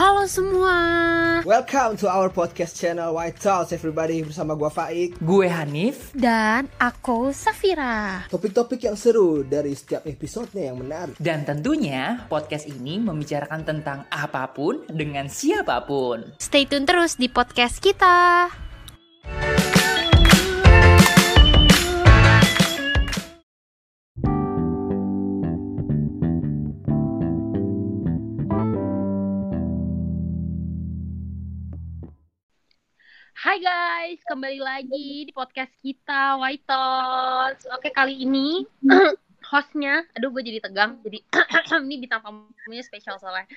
Halo semua. Welcome to our podcast channel White Talks everybody bersama gua Faik. Gue Hanif Dan aku Safira. Topik-topik yang seru dari setiap episodenya yang menarik. dan tentunya podcast ini membicarakan tentang apa pun dengan siapa pun. Stay tune terus di podcast kita. Hai guys, kembali lagi di podcast kita White. Oke kali ini hostnya, aduh gue jadi tegang, jadi ini bintang tamunya spesial soalnya.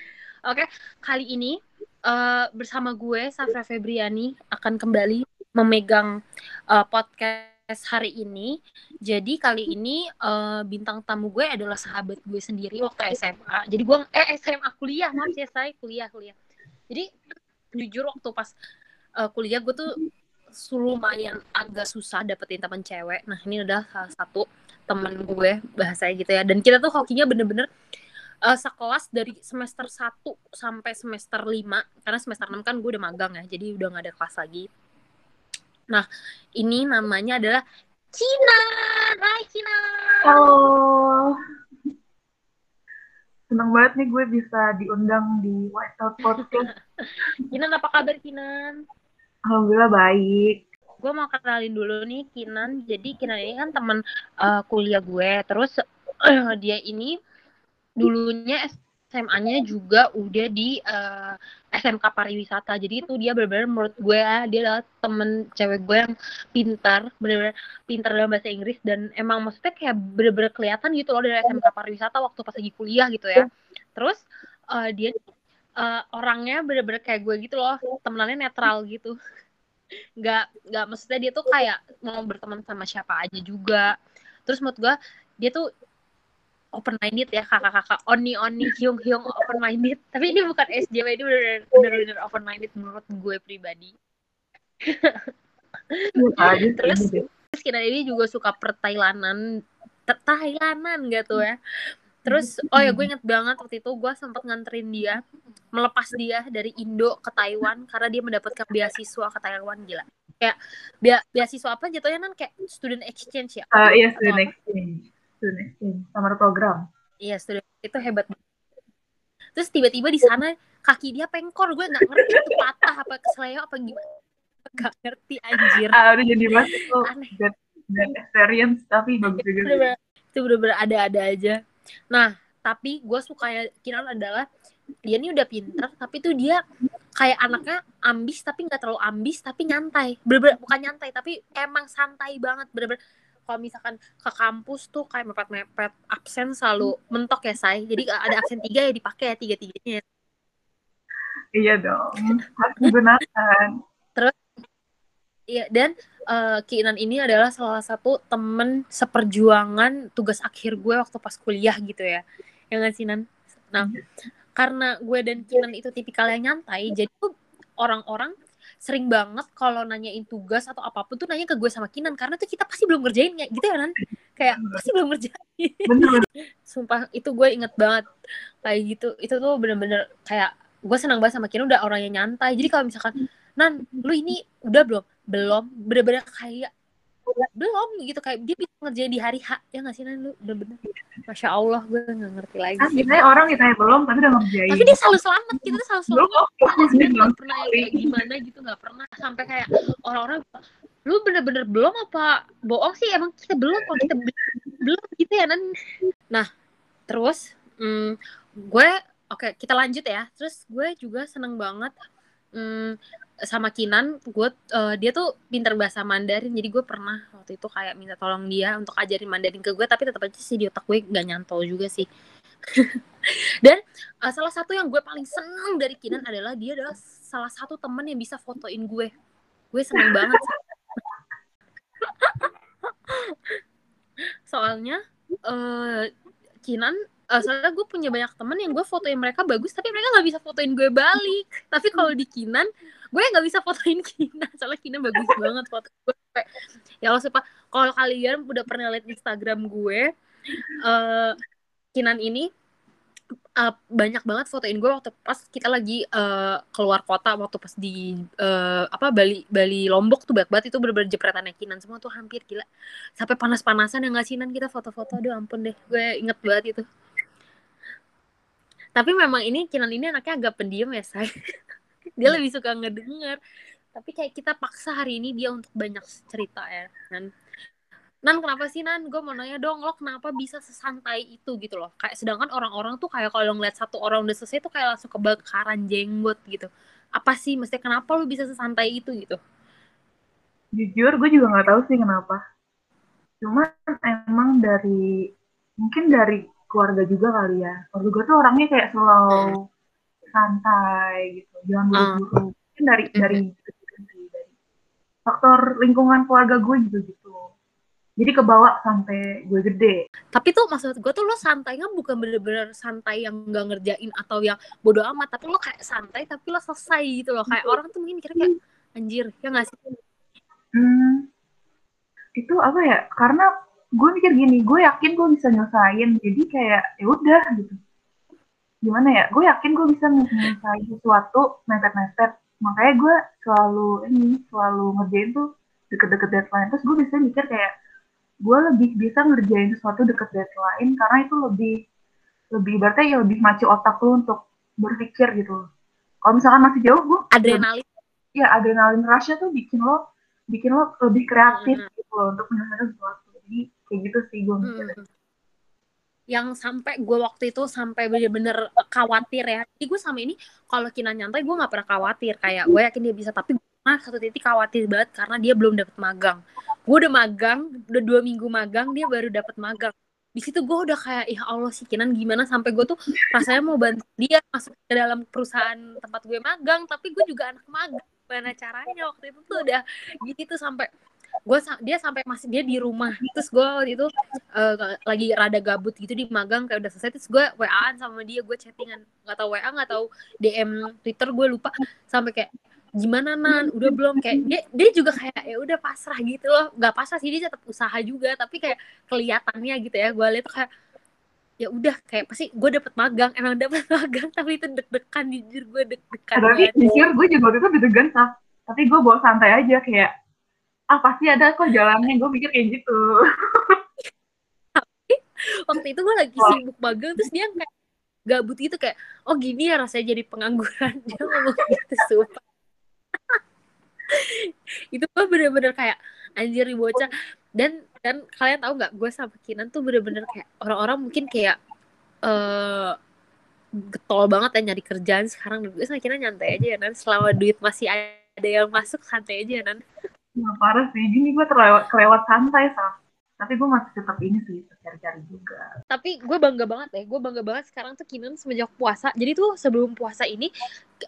Oke, kali ini eh, bersama gue Safra Febriani akan kembali memegang eh, podcast hari ini. Jadi kali ini eh, bintang tamu gue adalah sahabat gue sendiri waktu SMA. Jadi gue eh SMA kuliah, maaf ya saya kuliah kuliah. Jadi jujur waktu pas eh, kuliah gue tuh lumayan agak susah dapetin teman cewek. Nah ini udah salah satu temen gue bahasanya gitu ya. Dan kita tuh hokinya bener-bener eh, sekelas dari semester 1 sampai semester 5 karena semester 6 kan gue udah magang ya jadi udah gak ada kelas lagi nah ini namanya adalah Cina Hai Cina Halo. Senang banget nih gue bisa diundang di White House Podcast. Kinan apa kabar Kinan? Alhamdulillah baik. gue mau kenalin dulu nih Kinan. Jadi Kinan ini kan teman eh, kuliah gue. Terus dia ini dulunya SMA-nya juga udah di eh, SMK pariwisata. Jadi itu dia benar-benar menurut gue ah, dia adalah temen cewek gue yang pintar, benar-benar pintar dalam bahasa Inggris dan emang maksudnya kayak benar-benar kelihatan gitu loh dari SMK pariwisata waktu pas lagi kuliah gitu ya. Terus eh, dia eh, orangnya benar-benar kayak gue gitu loh, temenannya netral gitu. Nggak nggak maksudnya dia tuh kayak mau berteman sama siapa aja juga. Terus menurut gua dia tuh open minded ya kakak-kakak. Oni oni hyung hyung open minded tapi ini bukan SJW ini bener open minded menurut gue pribadi. Terus? terus kita ini juga suka pertailanan Thailandan gitu ya terus oh ya gue inget banget waktu itu gue sempat nganterin dia melepas dia dari Indo ke Taiwan karena dia mendapatkan beasiswa ke Taiwan gila. Kayak bea beasiswa apa jatuhnya kan kayak student exchange ya? Eh, iya, student apa? exchange. Student exchange. Summer program. iya student itu hebat banget. Terus tiba-tiba di sana kaki dia pengkor. Gue nggak ngerti itu patah apa kesleo apa gimana. Gak ngerti anjir. Ah, udah jadi itu Aneh. bad experience, tapi bagus juga itu bener-bener ada-ada aja nah tapi gue suka ya Kinan adalah dia ini udah pinter tapi tuh dia kayak anaknya ambis tapi nggak terlalu ambis tapi nyantai bener-bener bukan nyantai tapi emang santai banget bener-bener kalau misalkan ke kampus tuh kayak mepet-mepet absen selalu mentok ya say jadi ada absen tiga ya dipakai ya tiga tiganya Iya dong. Harus digunakan. Iya dan eh, Kinan ini adalah salah satu temen seperjuangan tugas akhir gue waktu pas kuliah gitu ya. Ya nggak sih Nan? Nah, karena gue dan Kinan itu tipikal yang nyantai, jadi tuh orang-orang sering banget kalau nanyain tugas atau apa pun tuh nanya ke gue sama Kinan karena tuh kita pasti belum ngerjain ya gitu ya Nan. Kayak pasti belum ngerjain. Bener, Sumpah itu gue inget banget kayak gitu. Itu tuh bener-bener kayak gue senang banget sama Kinan udah orang yang nyantai. Jadi kalau misalkan Nan, lu ini udah belum? Belum. Bener-bener kayak belum gitu. Kayak dia bisa ngerjain di hari H. Ya nggak sih Nan? Lu bener-bener. Masya Allah gue nggak ngerti lagi kan biasanya orang ditanya belum, tapi udah ngerjain. tapi dia selalu selamat. Kita tuh selalu belum, selamat nggak belum. pernah kayak gimana gitu. Nggak pernah. Sampai kayak orang-orang lu bener-bener belum apa? Bohong sih. Emang kita belum. Kalau kita be- belum gitu ya Nan? Nah terus mm, gue oke kita lanjut ya. Terus gue juga seneng banget mm, sama Kinan gue eh, dia tuh pinter bahasa Mandarin. Jadi gue pernah waktu itu kayak minta tolong dia untuk ajarin Mandarin ke gue tapi tetap aja sih di otak gue gak nyantol juga sih. Dan eh, salah satu yang gue paling seneng dari Kinan adalah dia adalah salah satu temen yang bisa fotoin gue gue seneng banget soalnya eh Kinan eh, soalnya gue punya banyak temen yang gue fotoin mereka bagus tapi mereka nggak bisa fotoin gue balik. Tapi kalau di Kinan gue nggak bisa fotoin Kinan soalnya Kinan bagus banget foto gue. Kayak, ya Allah sumpah. Kalau kalian udah pernah lihat Instagram gue eh Kinan ini uh, banyak banget fotoin gue waktu pas kita lagi uh, keluar kota waktu pas di uh, apa Bali Bali Lombok tuh banyak banget itu bener-bener jepretan Kinan semua tuh hampir gila. Sampai panas-panasan yang ngasinan kita foto-foto? Aduh ampun deh gue inget banget itu. Tapi memang ini Kinan ini anaknya agak pendiam ya saya dia lebih suka ngedenger tapi kayak kita paksa hari ini dia untuk banyak cerita ya kan Nan kenapa sih Nan? Gue mau nanya dong, lo kenapa bisa sesantai itu gitu loh? Kayak sedangkan orang-orang tuh kayak kalau ngeliat satu orang udah selesai tuh kayak langsung kebakaran jenggot gitu. Apa sih? Mesti kenapa lo bisa sesantai itu gitu? Jujur, gue juga nggak tahu sih kenapa. Cuma emang dari mungkin dari keluarga juga kali ya. Keluarga gue tuh orangnya kayak selalu. Santai gitu, jangan buru-buru. Hmm. Mungkin dari dari dari faktor lingkungan keluarga gue gitu gitu. Jadi kebawa sampai gue gede. Tapi tuh maksud gue tuh lo santainya bukan bener-bener santai yang gak ngerjain atau yang bodoh amat tapi lo kayak santai tapi lo selesai gitu loh. Kayak orang tuh mungkin kira kayak anjir ya gak sih? Hmm, itu apa ya? Karena gue mikir gini gue yakin gue bisa nyelesain. Jadi kayak ya udah gitu gimana ya? Gue yakin gue bisa nyelesain sesuatu mepet-mepet. Makanya gue selalu ini selalu ngerjain tuh deket-deket deadline. Terus gue bisa mikir kayak gue lebih bisa ngerjain sesuatu deket deadline karena itu lebih lebih berarti ya lebih macu otak lu untuk berpikir gitu. Kalau misalkan masih jauh gue adrenalin. Ya adrenalin rushnya tuh bikin lo bikin lo lebih kreatif hmm. gitu loh untuk menyelesaikan sesuatu. Jadi kayak gitu sih gue mikir hmm. Yang sampai gue waktu itu sampai bener-bener khawatir ya. Jadi gue sama ini kalau kina nyantai gue nggak pernah khawatir. Kayak gue yakin dia bisa tapi gue satu titik khawatir banget karena dia belum dapet magang. Gue udah magang udah dua minggu magang dia baru dapat magang. Di situ gue udah kayak ya Allah sih Kinan gimana? Sampai gue tuh rasanya mau bantu dia masuk ke dalam perusahaan tempat gue magang tapi gue juga anak magang. Gimana caranya? Waktu itu tuh udah gitu sampai gue dia sampai masih dia di rumah. Terus gue waktu itu uh, lagi rada gabut gitu di magang kayak udah selesai terus gue waan sama dia gue chattingan. Nggak tahu wa nggak tahu dm twitter gue lupa. Sampai kayak gimana nan? Udah belum? Kayak dia dia juga kayak ya udah pasrah gitu loh. Nggak pasrah sih dia tetap usaha juga tapi kayak kelihatannya gitu ya. Gue lihat kayak ya udah kayak pasti gue dapet magang emang dapet magang tapi itu deg-degan jujur gue deg-degan tapi jujur gue juga waktu itu deg-degan tapi gue bawa santai aja kayak ah pasti ada kok jalannya. Gue mikir kayak gitu. Tapi waktu itu gue lagi sibuk magang terus dia kayak gabut itu kayak oh gini ya rasanya jadi pengangguran. Dia ngomong gitu sumpah. Itu gue bener-bener kayak anjir di bocah. Dan dan kalian tahu nggak gue sama Kinan tuh bener-bener kayak orang-orang mungkin kayak uh, getol banget ya nyari kerjaan sekarang. Gue sama Kinan nyantai aja ya nan. Selama duit masih ada yang masuk santai aja ya nan Nah, parah sih, gini gue terlewat kelewat santai tapi gue masih tetap ini sih cari-cari juga. Tapi gue bangga banget ya. Gue bangga banget sekarang tuh Kinan semenjak puasa. Jadi tuh sebelum puasa ini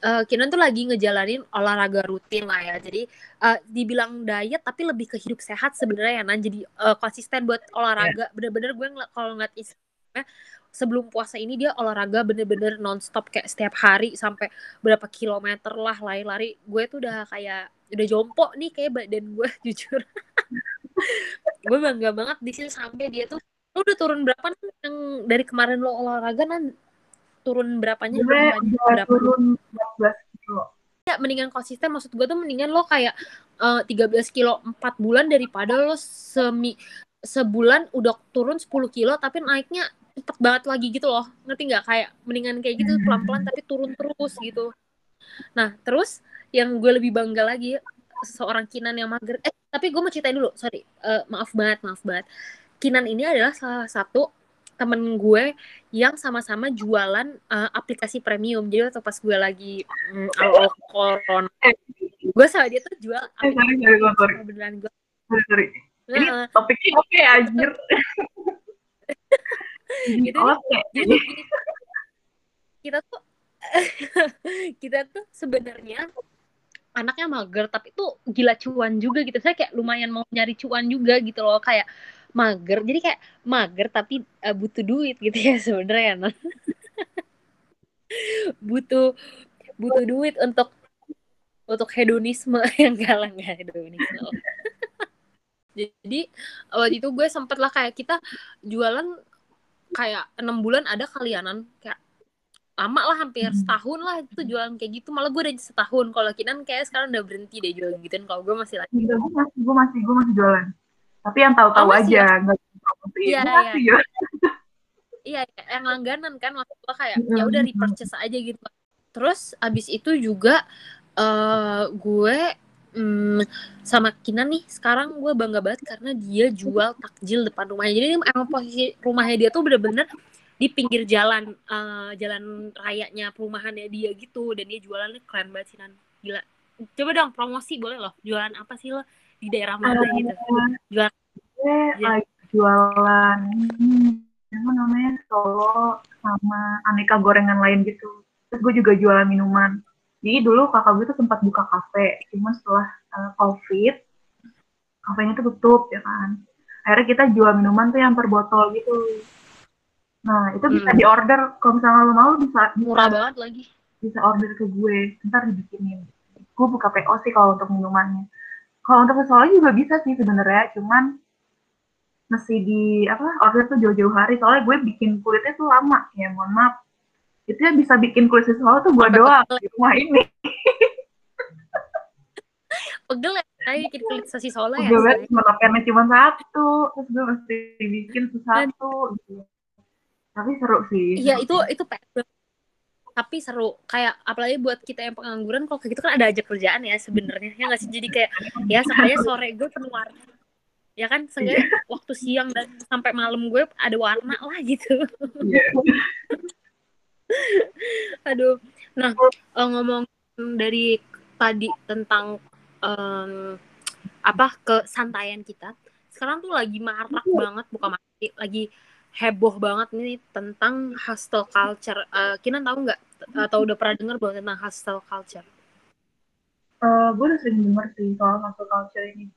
uh, Kinan tuh lagi ngejalanin olahraga rutin lah ya. Jadi uh, dibilang diet tapi lebih ke hidup sehat sebenarnya ya nan. Jadi uh, konsisten buat olahraga. Yeah. bener-bener gue ng kalau ngeliat Instagramnya sebelum puasa ini dia olahraga bener-bener nonstop kayak setiap hari sampai berapa kilometer lah lari-lari. Gue tuh udah kayak udah jompo nih kayak badan gue jujur. Gue bangga banget di sini sampai dia tuh lo udah turun berapa nih? Yang dari kemarin lo olahraga nan? Turun berapanya? Gue berapa? turun 14 kilo. Ya mendingan konsisten. Maksud gue tuh mendingan lo kayak uh, eh, 13 kilo 4 bulan daripada lo semi sebulan udah turun 10 kilo tapi naiknya cepet banget lagi gitu loh. Ngerti nggak? Kayak mendingan kayak gitu pelan-pelan tapi turun terus gitu. Nah terus yang gue lebih bangga lagi seorang Kinan yang mager. Eh tapi gue mau ceritain dulu sorry. Uh, maaf banget maaf banget. Kinan ini adalah salah satu temen gue yang sama-sama jualan uh, aplikasi premium. Jadi waktu pas gue lagi mm, awal corona gue sama dia tuh jual eh, sorry, sorry, sorry. beneran gue. Sorry, sorry. Ini topiknya oke okay, anjir. Gitu okay. jadi kita tuh kita tuh sebenarnya anaknya mager tapi tuh gila cuan juga gitu. Saya kayak lumayan mau nyari cuan juga gitu loh kayak mager. Jadi kayak mager tapi uh, butuh duit gitu ya sebenarnya butuh butuh duit untuk untuk hedonisme. Yang galang nggak hedonisme. Jadi waktu itu gue sempet lah kayak kita jualan kayak enam bulan ada kalianan. Kayak lama lah hampir Hmm. setahun lah itu jualan kayak gitu. Malah gue udah setahun. Kalau Kinan kayak sekarang udah berhenti deh jualan gituan kalau gue masih lagi Enggak, gue masih, gue masih, gue masih jualan. Tapi yang tahu-tahu Oh, aja, nggak promosi. Iya, iya. iya iya, yang langganan kan maksud gue kayak ya udah repurchase aja gitu. Terus abis itu juga eh gue mm, sama Kinan nih sekarang gue bangga banget karena dia jual takjil depan rumahnya. Jadi emang posisi rumahnya dia tuh bener-bener di pinggir jalan eh, jalan rayanya perumahannya dia gitu dan dia jualannya keren banget sih Nan gila coba dong promosi boleh loh jualan apa sih lo di daerah mana gitu Jual- Gue lagi jualan hmm, apa namanya Solo sama aneka gorengan lain gitu. Terus gue juga jualan minuman. Jadi dulu kakak gue tuh sempat buka kafe, cuma setelah uh, covid, kafenya tuh tutup ya kan. Akhirnya kita jual minuman tuh yang per botol gitu. Nah itu bisa Mm. diorder. Kalau misalnya lo mau bisa murah banget lagi. bisa order ke gue, ntar dibikinin. Gue buka PO sih kalau untuk minumannya. Kalau untuk Solo juga bisa sih sebenarnya, cuman mesti di apa order tuh jauh-jauh hari. Soalnya gue bikin kulitnya tuh lama. Ya mohon maaf. Itu yang bisa bikin kulit Solo tuh gue doang di rumah ini. Pegel ya? Saya bikin kulit sosis solo ya gue cuma satu. Terus gue mesti bikin satu gitu tapi seru sih Iya itu itu PR tapi seru kayak apalagi buat kita yang pengangguran kalau kayak gitu kan ada aja kerjaan ya sebenarnya ya nggak sih? Jadi kayak ya sekalinya sore gue penuh warna ya kan? Seenggaknya waktu siang dan sampai malam gue ada warna lah gitu. Iya. aduh nah eh, ngomong dari tadi tentang em, apa kesantaian kita sekarang tuh lagi marak banget bukan mati lagi heboh banget nih tentang hostel culture. Eh, Kinan tahu nggak? Atau udah pernah dengar bahwa tentang hostel culture? Eh, gue udah sering denger sih soal hustle culture ini.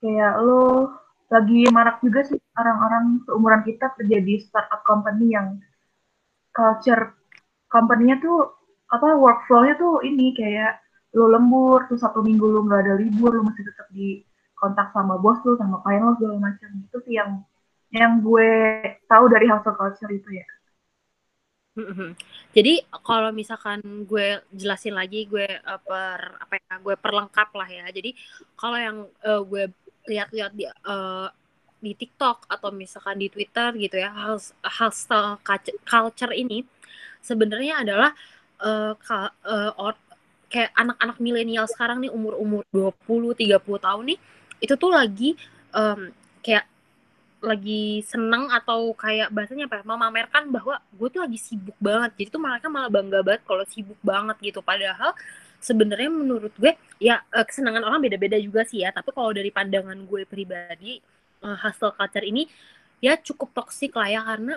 Kayak lo lagi marak juga sih orang-orang seumuran kita kerja di startup company yang culture company-nya tuh apa workflow-nya tuh ini kayak lo lembur tuh satu minggu lo nggak ada libur lo masih tetap di kontak sama bos lo sama klien lo segala macam. Itu sih yang yang gue tahu dari hustle culture itu ya. Jadi kalau misalkan gue jelasin lagi gue eh, per apa ya gue perlengkap lah ya. Jadi kalau yang eh, gue lihat-lihat di eh, di TikTok atau misalkan di Twitter gitu ya, hal hostile culture- ini sebenarnya adalah ka- eh, or- kayak anak-anak milenial sekarang nih umur-umur 20 30 tahun nih itu tuh lagi em, kayak lagi seneng atau kayak bahasanya apa ya memamerkan bahwa gue tuh lagi sibuk banget. Jadi tuh mereka malah bangga banget kalau sibuk banget gitu. Padahal sebenarnya menurut gue ya eh, kesenangan orang beda-beda juga sih ya. Tapi kalau dari pandangan gue pribadi eh, hustle culture ini ya cukup toksik lah ya. Karena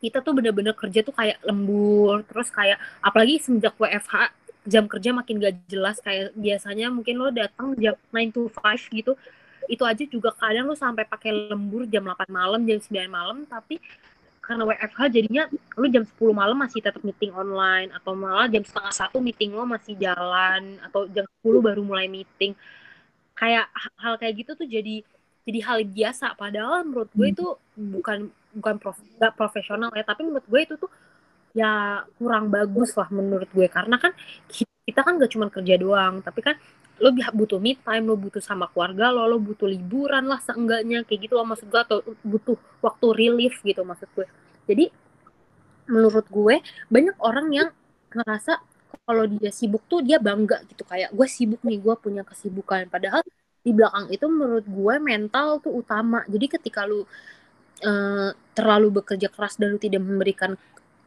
kita tuh bener-bener kerja tuh kayak lembur. Terus kayak apalagi semenjak WFH jam kerja makin gak jelas. Kayak biasanya mungkin lo datang jam 9 to 5 gitu itu aja juga kadang lu sampai pakai lembur jam 8 malam, jam 9 malam, tapi karena WFH jadinya lu jam 10 malam masih tetap meeting online atau malah jam setengah satu meeting lo masih jalan atau jam 10 baru mulai meeting. Kayak hal kayak gitu tuh jadi jadi hal biasa. Padahal menurut gue itu bukan bukan prof, gak profesional ya, tapi menurut gue itu tuh ya kurang bagus lah menurut gue. Karena kan kita kan gak cuma kerja doang, tapi kan lo butuh me time, lo butuh sama keluarga lo, lo butuh liburan lah seenggaknya kayak gitu loh maksud gue atau butuh waktu relief gitu maksud gue. Jadi menurut gue banyak orang yang ngerasa kalau dia sibuk tuh dia bangga gitu kayak gue sibuk nih gue punya kesibukan padahal di belakang itu menurut gue mental tuh utama. Jadi ketika lu eh, terlalu bekerja keras dan lu tidak memberikan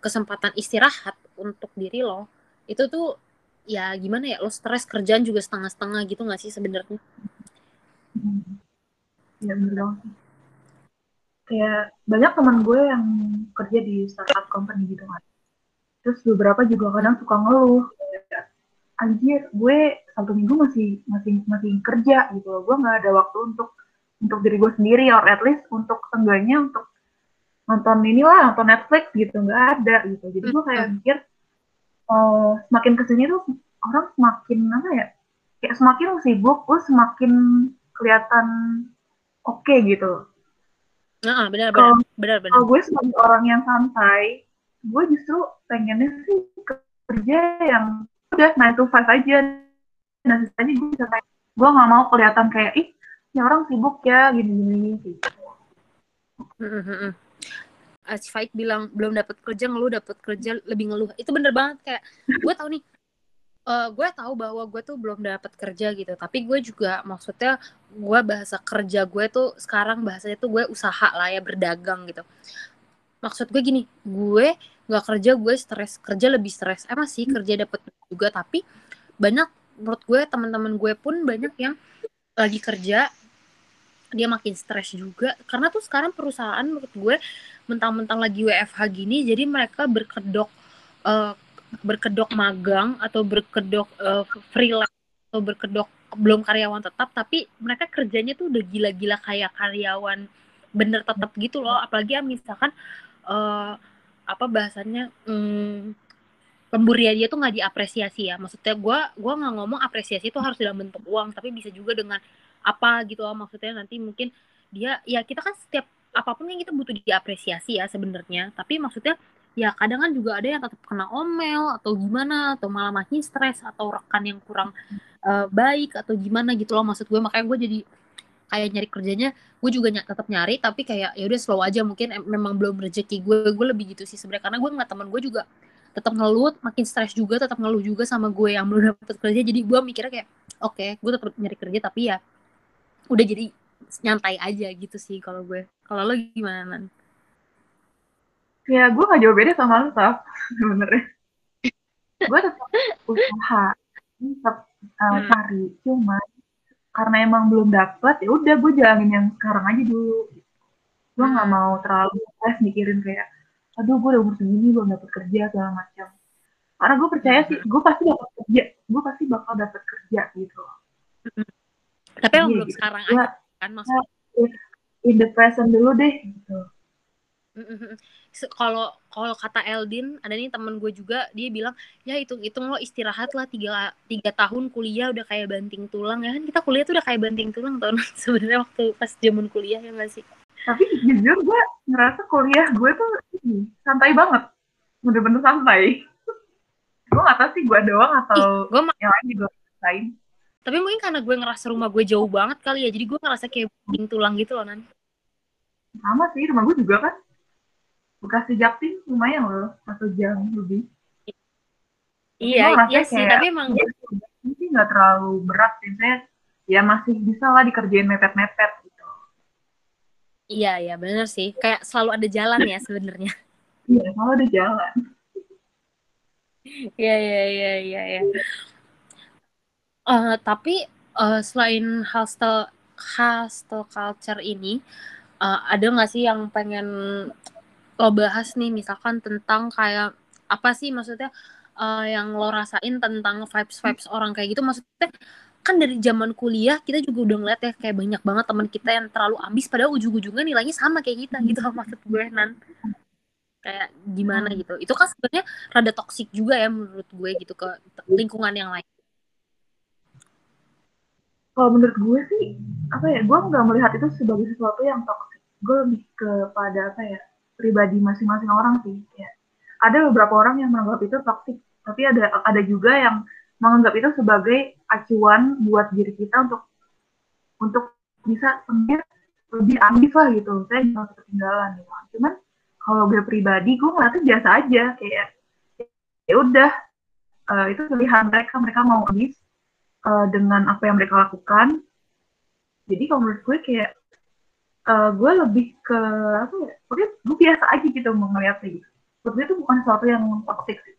kesempatan istirahat untuk diri lo, itu tuh ya gimana ya lo stres kerjaan juga setengah-setengah gitu nggak sih sebenarnya Hmm. Ya bener. Kayak banyak teman gue yang kerja di startup company gitu kan. Terus beberapa juga kadang suka ngeluh. Anjir, gue satu minggu masih masih masih kerja gitu loh. Gue nggak ada waktu untuk untuk diri gue sendiri, or at least untuk seenggaknya untuk nonton inilah, nonton Netflix gitu nggak ada gitu. Jadi gue kayak mikir eh, semakin ke sini tuh orang semakin apa ya? Kayak semakin sibuk, lu semakin kelihatan oke gitu. nah benar benar benar benar kalau gue sebagai orang yang santai, gue justru pengennya sih kerja yang udah 9 to 5 aja dan sisanya gue bisa kayak gue nggak mau kelihatan kayak ih ini orang sibuk ya gini-gini gitu. Mm-mm. Uh, si Faik bilang belum dapat kerja ngeluh dapat kerja lebih ngeluh. Itu bener banget kayak gue tahu nih uh, gue tahu bahwa gue tuh belum dapat kerja gitu. Tapi gue juga maksudnya gue bahasa kerja gue tuh sekarang bahasanya tuh gue usaha lah ya berdagang gitu. Maksud gue gini gue nggak kerja gue stres. Kerja lebih stres. Emang sih kerja dapat juga tapi banyak menurut gue teman-teman gue pun banyak yang lagi kerja dia makin stres juga. Karena tuh sekarang perusahaan menurut gue mentang-mentang lagi WFH gini jadi mereka berkedok uh, berkedok magang atau berkedok uh, freelance atau berkedok belum karyawan tetap tapi mereka kerjanya tuh udah gila-gila kayak karyawan bener tetap gitu loh. Apalagi ya misalkan uh, apa bahasanya hmm, pemberian dia tuh nggak diapresiasi ya. Maksudnya gue gua nggak ngomong apresiasi itu harus dalam bentuk uang tapi bisa juga dengan apa gitu loh maksudnya nanti mungkin dia ya kita kan setiap apa pun yang kita butuh diapresiasi ya sebenarnya. Tapi maksudnya ya kadang kan juga ada yang tetap kena omel atau gimana atau malah makin stres atau rekan yang kurang uh, baik atau gimana gitu loh maksud gue. Makanya gue jadi kayak nyari kerjanya gue juga ny tetap nyari tapi kayak ya udah slow aja. Mungkin memang belum rezeki gue gue lebih gitu sih sebenarnya. Karena gue ngeliat teman gue juga tetap ngeluh makin stres juga tetap ngeluh juga sama gue yang belum dapet kerja. Jadi gue mikirnya kayak oke okay, gue tetap nyari kerja tapi ya udah jadi nyantai aja gitu sih kalau gue. Kalau lo gimana, Nan? Ya, gue gak jauh beda sama lo, Taf, sebenernya. gue tetap usaha, tetap uh, hmm. cari, cuma karena emang belum dapet, ya udah gue jalanin yang sekarang aja dulu. Gue nggak hmm. mau terlalu stres mikirin kayak, aduh gue udah umur segini belum dapet kerja segala macam. Karena gue percaya sih, hmm. gue pasti dapat kerja, gue pasti bakal dapet kerja gitu. Tapi yang iya, belum gitu. sekarang aja kan maksudnya. in the present dulu deh gitu. Kalau kalau kata Eldin ada nih temen gue juga dia bilang ya hitung hitung lo istirahat lah tiga tiga tahun kuliah udah kayak banting tulang. Ya kan kita kuliah tuh udah kayak banting tulang tuh sebenarnya waktu pas zaman kuliah ya nggak sih? Tapi jujur gue ngerasa kuliah gue tuh santai banget. Bener-bener santai. Gue gak tau sih gue doang atau Ih, gue yang lain juga rasain tapi mungkin karena gue ngerasa rumah gue jauh banget kali ya jadi gue ngerasa kayak bing tulang gitu loh nan. Sama sih rumah gue juga kan. Bekasi Jaktim lumayan loh satu jam lebih. Iya iya sih tapi emang ini nggak terlalu berat sih. Saya ya masih bisa lah dikerjain mepet-mepet gitu. Iya iya bener sih. Kayak selalu ada jalan ya sebenarnya. Iya selalu ada jalan. Iya iya iya iya ya. Uh, tapi uh, selain hostel hostel culture ini, uh, ada nggak sih yang pengen lo bahas nih? Misalkan tentang kayak apa sih maksudnya uh, yang lo rasain tentang vibes vibes orang kayak gitu? Maksudnya kan dari zaman kuliah kita juga udah ngeliat ya kayak banyak banget teman kita yang terlalu ambis padahal ujung-ujungnya nilainya sama kayak kita gitu maksud gue nan. Kayak gimana hmm. gitu. Itu kan sebenarnya rada toksik juga ya menurut gue gitu ke lingkungan yang lain kalau menurut gue sih apa ya gue nggak melihat itu sebagai sesuatu yang toksik gue lebih kepada apa ya pribadi masing-masing orang sih ya ada beberapa orang yang menganggap itu toksik tapi ada ada juga yang menganggap itu sebagai acuan buat diri kita untuk untuk bisa lebih ambis lah gitu. Saya jangan ketinggalan gitu. Cuman kalau gue pribadi gue ngeliatnya biasa aja kayak ya udah uh, itu pilihan mereka mereka mau ambis uh, dengan apa yang mereka lakukan. Jadi kalau menurut gue kayak uh, gue lebih ke apa ya pokoknya gue biasa aja gitu melihatnya gitu. Menurut gue itu bukan sesuatu yang toxic sih.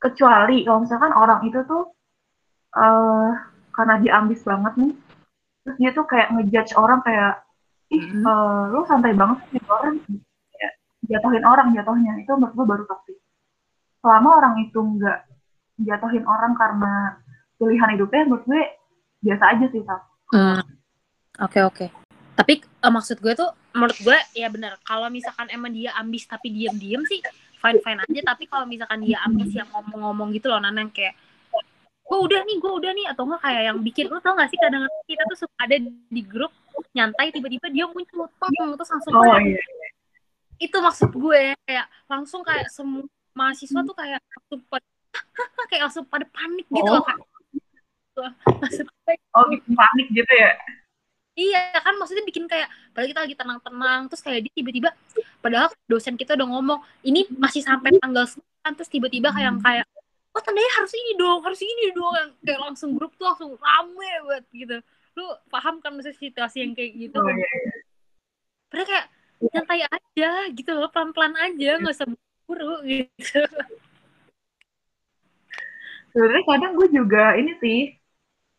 Kecuali kalau misalkan orang itu tuh uh, karena dia ambis banget nih terus dia tuh kayak ngejudge orang kayak ih mm -hmm. uh, lo santai banget sih orang ya, jatuhin orang jatuhnya. Itu menurut gue baru toxic. Selama orang itu nggak jatuhin orang karena pilihan hidupnya menurut gue biasa aja sih tak hmm. oke oke tapi uh, maksud gue tuh menurut gue ya benar kalau misalkan emang dia ambis tapi diam-diam sih fine fine aja tapi kalau misalkan dia ambis yang ngomong-ngomong gitu loh nanang kayak gue udah nih gue udah nih atau enggak kayak yang bikin lo tau gak sih kadang, kadang kita tuh suka ada di grup nyantai tiba-tiba dia muncul tong terus langsung oh, iya. itu maksud gue kayak langsung kayak semua mahasiswa tuh kayak langsung pada kayak langsung pada panik gitu loh Oh. Langsung Oh, bikin panik gitu ya? Iya kan maksudnya bikin kayak padahal kita lagi tenang-tenang terus kayak dia tiba-tiba padahal dosen kita udah ngomong ini masih sampai tanggal 9 terus tiba-tiba kayak yang kayak oh tandanya harus ini dong harus ini dong yang kayak langsung grup tuh langsung rame banget gitu. Lu paham kan maksudnya situasi yang kayak gitu? Oh, iya, iya. padahal kayak nyantai aja gitu loh pelan-pelan aja nggak usah buru gitu. Sebenarnya kadang gue juga ini sih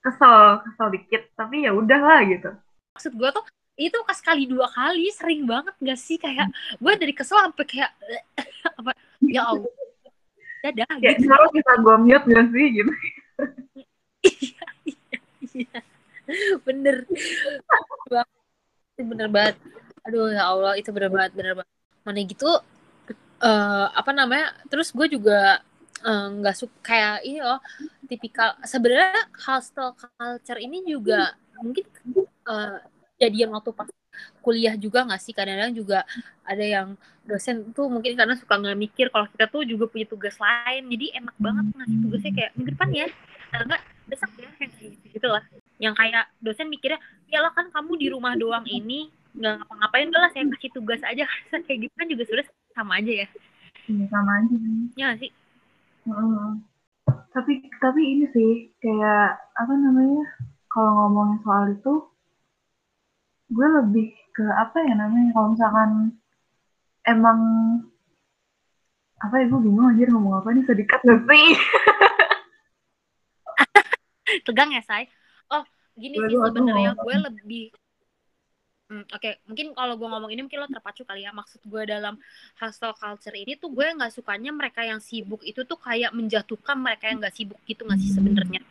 kesel, kesel dikit, tapi ya udahlah gitu. maksud gue tuh itu pas kali dua kali sering banget gak sih kayak gue dari kesel sampai kayak apa ya allah dadah Kayak gitu kalau bisa gue mute gak sih gitu. Iya. bener Banget. Itu bener banget aduh ya allah itu bener banget bener banget mana gitu eh apa namanya terus gue juga eh, nggak suka kayak ini loh tipikal sebenarnya hostel culture ini juga mungkin eh, jadian waktu pas kuliah juga nggak sih? Kadang-kadang juga ada yang dosen tuh mungkin karena suka nggak mikir kalau kita tuh juga punya tugas lain jadi enak banget ngasih tugasnya kayak minggu depan ya enggak besok ya yang gitu gitu lah. Yang kayak dosen mikirnya ya lah kan kamu di rumah doang ini nggak ngapa-ngapain udah lah saya kasih tugas aja. Kayak gitu kan juga sudah sama aja ya. Iya, sama aja. Ya sih Heeh. Tapi tapi ini sih kayak apa namanya? Kalau ngomongin soal itu, gue lebih ke apa ya namanya? Kalau misalkan emang apa ya gue bingung aja ngomong apa nih sedikat gak sih? tegang ya say oh gini Gue- sih sebenarnya gue lebih Hmm, Oke, mungkin kalau gue ngomong ini mungkin lo terpacu kali ya. Maksud gue dalam hustle culture ini tuh gue nggak sukanya mereka yang sibuk itu tuh kayak menjatuhkan mereka yang nggak sibuk gitu nggak sih sebenarnya.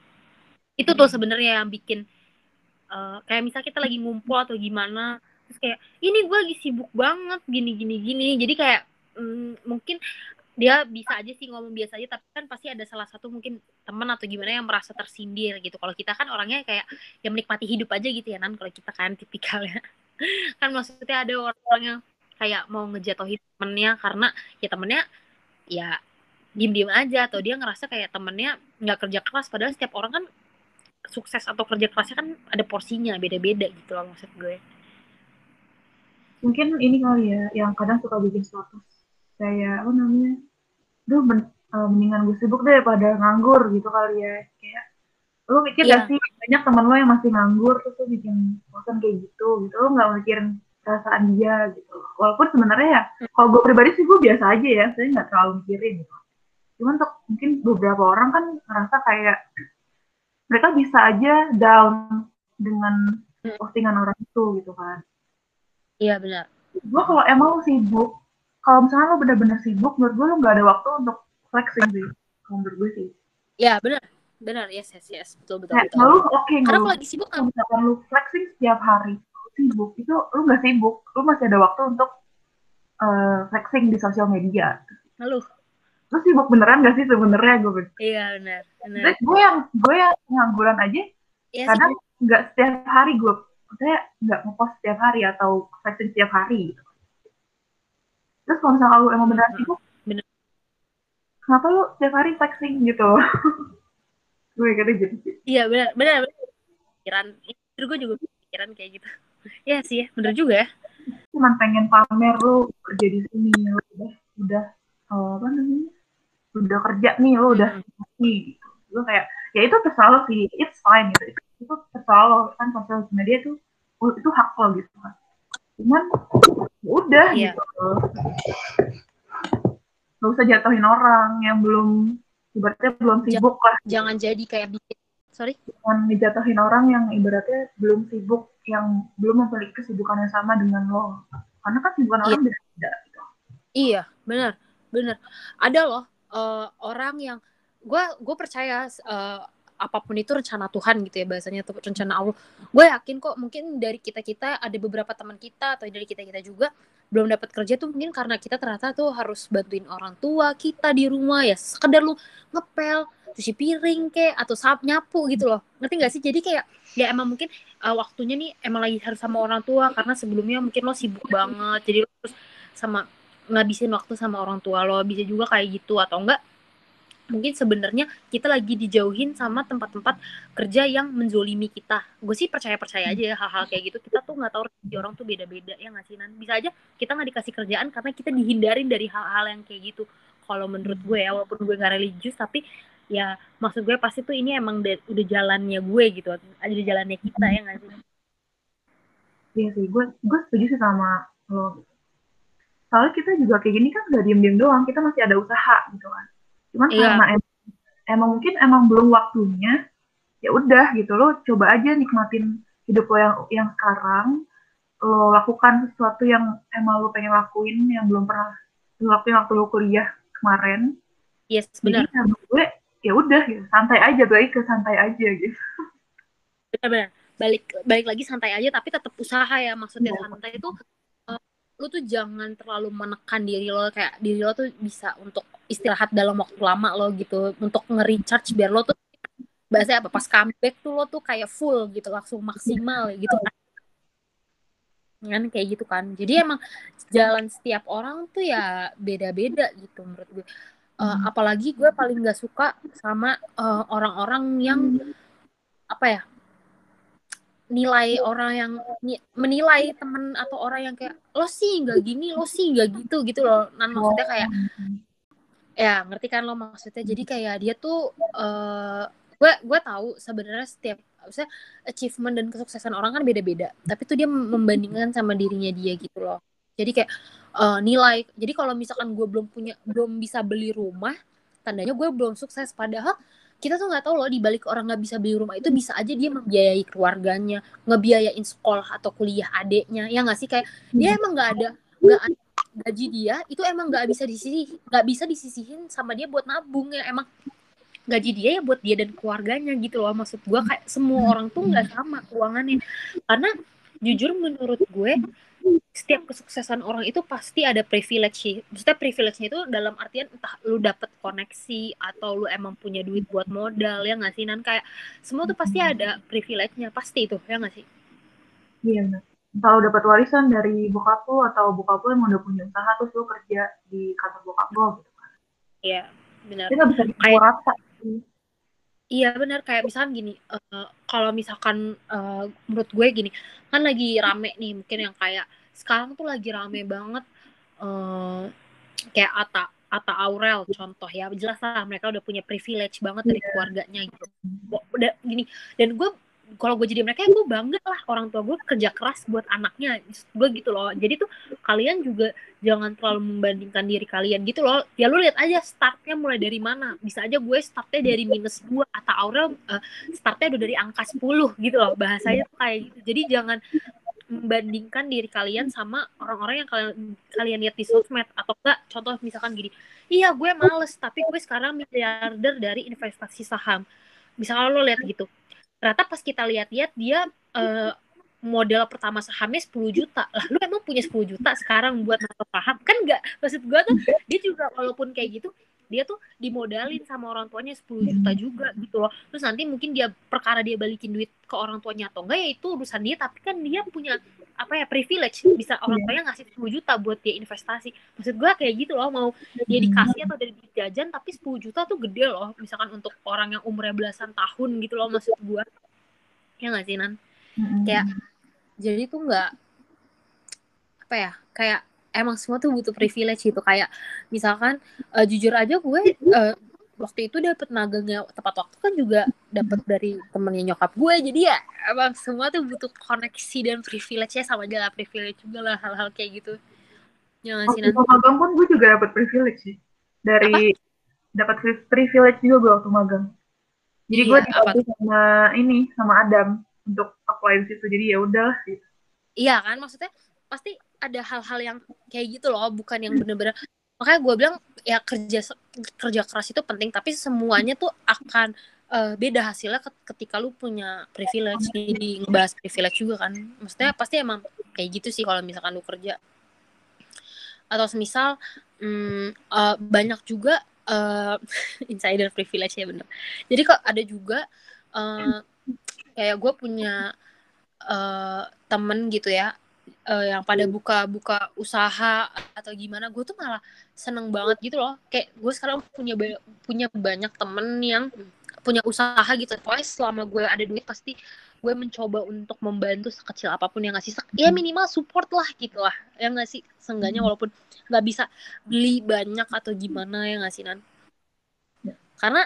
Itu tuh sebenarnya yang bikin eh, kayak misal kita lagi ngumpul atau gimana, terus kayak ini gue lagi sibuk banget gini gini gini. Jadi kayak mm, mungkin dia bisa aja sih ngomong biasa aja, tapi kan pasti ada salah satu mungkin teman atau gimana yang merasa tersindir gitu. Kalau kita kan orangnya kayak yang menikmati hidup aja gitu ya nan. Kalau kita kan tipikalnya kan maksudnya ada orang yang kayak mau ngejatuhin temennya karena ya temennya ya diem-diem aja atau dia ngerasa kayak temennya nggak kerja keras padahal setiap orang kan sukses atau kerja kerasnya kan ada porsinya beda-beda gitu loh maksud gue Mungkin ini kali ya, yang kadang suka bikin status kayak apa namanya? Duh, eh, mendingan gue sibuk deh pada nganggur gitu kali ya. Kayak lu mikir Iya. gak sih banyak temen lo yang masih nganggur terus lu bikin bosan kayak gitu gitu. Lu nggak mikirin perasaan dia gitu. Walaupun sebenarnya ya kalau gue pribadi sih gue biasa aja ya. Saya nggak terlalu mikirin gitu. Cuman untuk mungkin beberapa orang kan ngerasa kayak mereka bisa aja down dengan Hmm. postingan orang itu gitu kan. Iya benar. Gue kalau emang lu sibuk kalau misalnya lo bener-bener sibuk menurut gue lo nggak ada waktu untuk flexing sih kalau menurut gue sih. Ya benar benar yes yes yes. Betul betul kayak betul. lu oke karena ngeluh kalau lagi sibuk kalau misalkan lu flexing setiap hari sibuk itu lu nggak sibuk lu masih ada waktu untuk eh, flexing di sosial media. Ngeluh. Lu sibuk beneran gak sih sebenarnya gue iya benar benar. Gue yang gue yang ngangguran aja Iya sih, kadang nggak setiap hari gue saya nggak ngepost setiap hari atau flexing setiap hari. Gitu. terus kalau misalnya lu emang beneran sibuk bener. kenapa lu setiap hari flexing gitu gue kata gitu iya benar benar pikiran itu gue juga pikiran kayak gitu. Iya sih ya benar juga ya. Cuman pengen pamer lu kerja di sini lu udah udah eh, apa namanya? Udah kerja nih lu udah nih gitu. gue kayak ya itu terserah lo sih it's fine gitu. Itu, itu terserah lo kan sosial media itu oh, itu hak lo gitu kan cuman ya udah Iya. gitu. Gak usah jatuhin orang yang belum ibaratnya belum sibuk lah jangan jadi kayak bikin sorry jangan ngejatuhin orang yang ibaratnya belum sibuk yang belum memiliki kesibukan yang sama dengan lo karena kan kesibukan Iya. orang beda-beda gitu. Iya, benar, benar. Ada loh eh, orang yang gue gue percaya eh, apa pun itu rencana Tuhan gitu ya bahasanya atau rencana Allah. Gue yakin kok mungkin dari kita kita ada beberapa teman kita atau dari kita kita juga belum dapat kerja tuh mungkin karena kita ternyata tuh harus bantuin orang tua kita di rumah ya. Sekedar lu ngepel cuci piring kek atau sap nyapu gitu loh. Ngerti gak sih? Jadi kayak ya emang mungkin eh, waktunya nih emang lagi harus sama orang tua karena sebelumnya mungkin lo sibuk banget. Jadi lo harus sama ngabisin waktu sama orang tua lo. Bisa juga kayak gitu atau enggak mungkin sebenarnya kita lagi dijauhin sama tempat-tempat kerja yang menzolimi kita. Gue sih percaya percaya aja ya hal-hal kayak gitu. Kita tuh nggak tahu orang tuh beda-beda ya nggak sih bisa aja kita nggak dikasih kerjaan karena kita dihindarin dari hal-hal yang kayak gitu. Kalau menurut gue ya walaupun gue nggak religius tapi ya maksud gue pasti tuh ini emang udah jalannya gue gitu. Ada jalannya kita ya nggak Iya sih, gue gue setuju sih sama lo. Soalnya kita juga kayak gini kan gak diem-diem doang, kita masih ada usaha gitu kan. Cuman Iya. karena em- emang mungkin emang belum waktunya, ya udah gitu lo coba aja nikmatin hidup lo yang yang sekarang, lo lakukan sesuatu yang emang lo pengen lakuin yang belum pernah lo lakuin waktu lo kuliah kemarin. yes benar Jadi menurut gue ya udah gitu, santai aja, balik ke santai aja gitu. benar-benar balik balik lagi santai aja tapi tetap usaha ya maksudnya Iya. santai itu lu tuh jangan terlalu menekan diri lo kayak diri lo tuh bisa untuk istirahat dalam waktu lama lo gitu untuk nge-recharge biar lo tuh bahasa apa pas comeback tuh lo tuh kayak full gitu langsung maksimal gitu kan. Kan kayak gitu kan. Jadi emang jalan setiap orang tuh ya beda-beda gitu menurut gue. Hmm. apalagi gue paling nggak suka sama eh, orang-orang yang apa ya nilai orang yang ni- menilai temen atau orang yang kayak lo sih nggak gini lo sih nggak gitu gitu loh. Nan maksudnya kayak ya ngerti kan lo maksudnya. Jadi kayak dia tuh eh gue gue tahu sebenarnya setiap maksudnya achievement dan kesuksesan orang kan beda-beda. Tapi tuh dia membandingkan sama dirinya dia gitu loh. Jadi kayak eh, nilai jadi kalau misalkan gue belum punya belum bisa beli rumah tandanya gue belum sukses. Padahal kita tuh nggak tahu loh di balik orang nggak bisa beli rumah itu bisa aja dia membiayai keluarganya ngebiayain sekolah atau kuliah adeknya ya nggak sih? Kayak dia emang nggak ada nggak ada gaji dia itu emang nggak bisa disisih nggak bisa disisihin sama dia buat nabung ya emang gaji dia ya buat dia dan keluarganya gitu loh. Maksud gue kayak semua orang tuh nggak sama keuangannya. Karena jujur menurut gue setiap kesuksesan orang itu pasti ada privilege sih. Maksudnya privilege-nya itu dalam artian entah lu dapet koneksi atau lu emang punya duit buat modal ya nggak sih? Nan kayak semua tuh pasti ada privilege-nya pasti itu ya nggak sih? Iya benar. Lo dapat warisan dari bokap lo atau bokap lo emang udah punya usaha terus lo kerja di kantor bokap lo gitu kan. Iya benar. Itu nggak bisa dipukul Kayak- rata. Iya benar kayak misalkan gini, eh, kalau misalkan eh, menurut gue gini, kan lagi rame nih mungkin yang kayak sekarang tuh lagi rame banget eh, kayak Ata Ata Aurel contoh ya jelas lah mereka udah punya privilege banget dari keluarganya gitu. Gini dan gue kalau gue jadi mereka ya gue bangga lah orang tua gue kerja keras buat anaknya gue gitu loh. Jadi tuh kalian juga jangan terlalu membandingkan diri kalian gitu loh. Ya lu lihat aja startnya mulai dari mana. Bisa aja gue startnya dari minus 2 atau Aurel eh, startnya udah dari angka 10 gitu loh bahasanya tuh kayak gitu. Jadi jangan membandingkan diri kalian sama orang-orang yang kalian kalian lihat di sosmed. Atau enggak contoh misalkan gini iya gue males tapi gue sekarang miliarder dari investasi saham. Misalnya lo lihat gitu ternyata pas kita lihat-lihat dia eh, modal pertama sahamnya 10 juta. Lah lu emang punya 10 juta sekarang buat nambah paham kan enggak maksud gue tuh dia juga walaupun kayak gitu dia tuh dimodalin sama orang tuanya 10 juta juga gitu loh. Terus nanti mungkin dia perkara dia balikin duit ke orang tuanya atau enggak ya itu urusan dia. Tapi kan dia punya apa ya privilege bisa orang tuanya ngasih 10 juta buat dia investasi. Maksud gue kayak gitu loh mau dia dikasih atau dari jajan tapi 10 juta tuh gede loh misalkan untuk orang yang umurnya belasan tahun gitu loh maksud gue ya nggak sih nan? Mm-mm. kayak jadi tuh nggak apa ya kayak emang semua tuh butuh privilege gitu. Kayak misalkan eh, jujur aja gue eh, waktu itu dapet magangnya tepat waktu kan juga dapet dari temennya nyokap gue jadi ya emang semua tuh butuh koneksi dan privilege ya sama aja lah privilege juga lah hal-hal kayak gitu ya nggak sih Waktu Nan? magang pun gue juga dapat privilege sih. Dari dapat pri- privilege juga gue waktu magang. Jadi gue Iya, apa dibantu sama ini sama Adam untuk apply di situ. Jadi ya udah gitu. Iya kan maksudnya pasti ada hal-hal yang kayak gitu loh bukan yang bener-bener makanya gue bilang ya kerja kerja keras itu penting tapi semuanya tuh akan eh, beda hasilnya ket- ketika lu punya privilege. Jadi ngebahas privilege juga kan. Maksudnya pasti emang kayak gitu sih kalau misalkan lu kerja. Atau semisal hmm, eh, banyak juga eh, insider privilege ya bener. Jadi kok ada juga eh, kayak gue punya eh, temen gitu ya eh, yang pada buka-buka usaha atau gimana gue tuh malah seneng banget gitu loh. Kayak gue sekarang punya ba- punya banyak temen yang punya usaha gitu. Pokoknya selama gue ada duit pasti gue mencoba untuk membantu sekecil apa pun yang ngasih. Ya minimal support lah gitu lah yang ngasih seenggaknya walaupun nggak bisa beli banyak atau gimana ya ngasih nan? Karena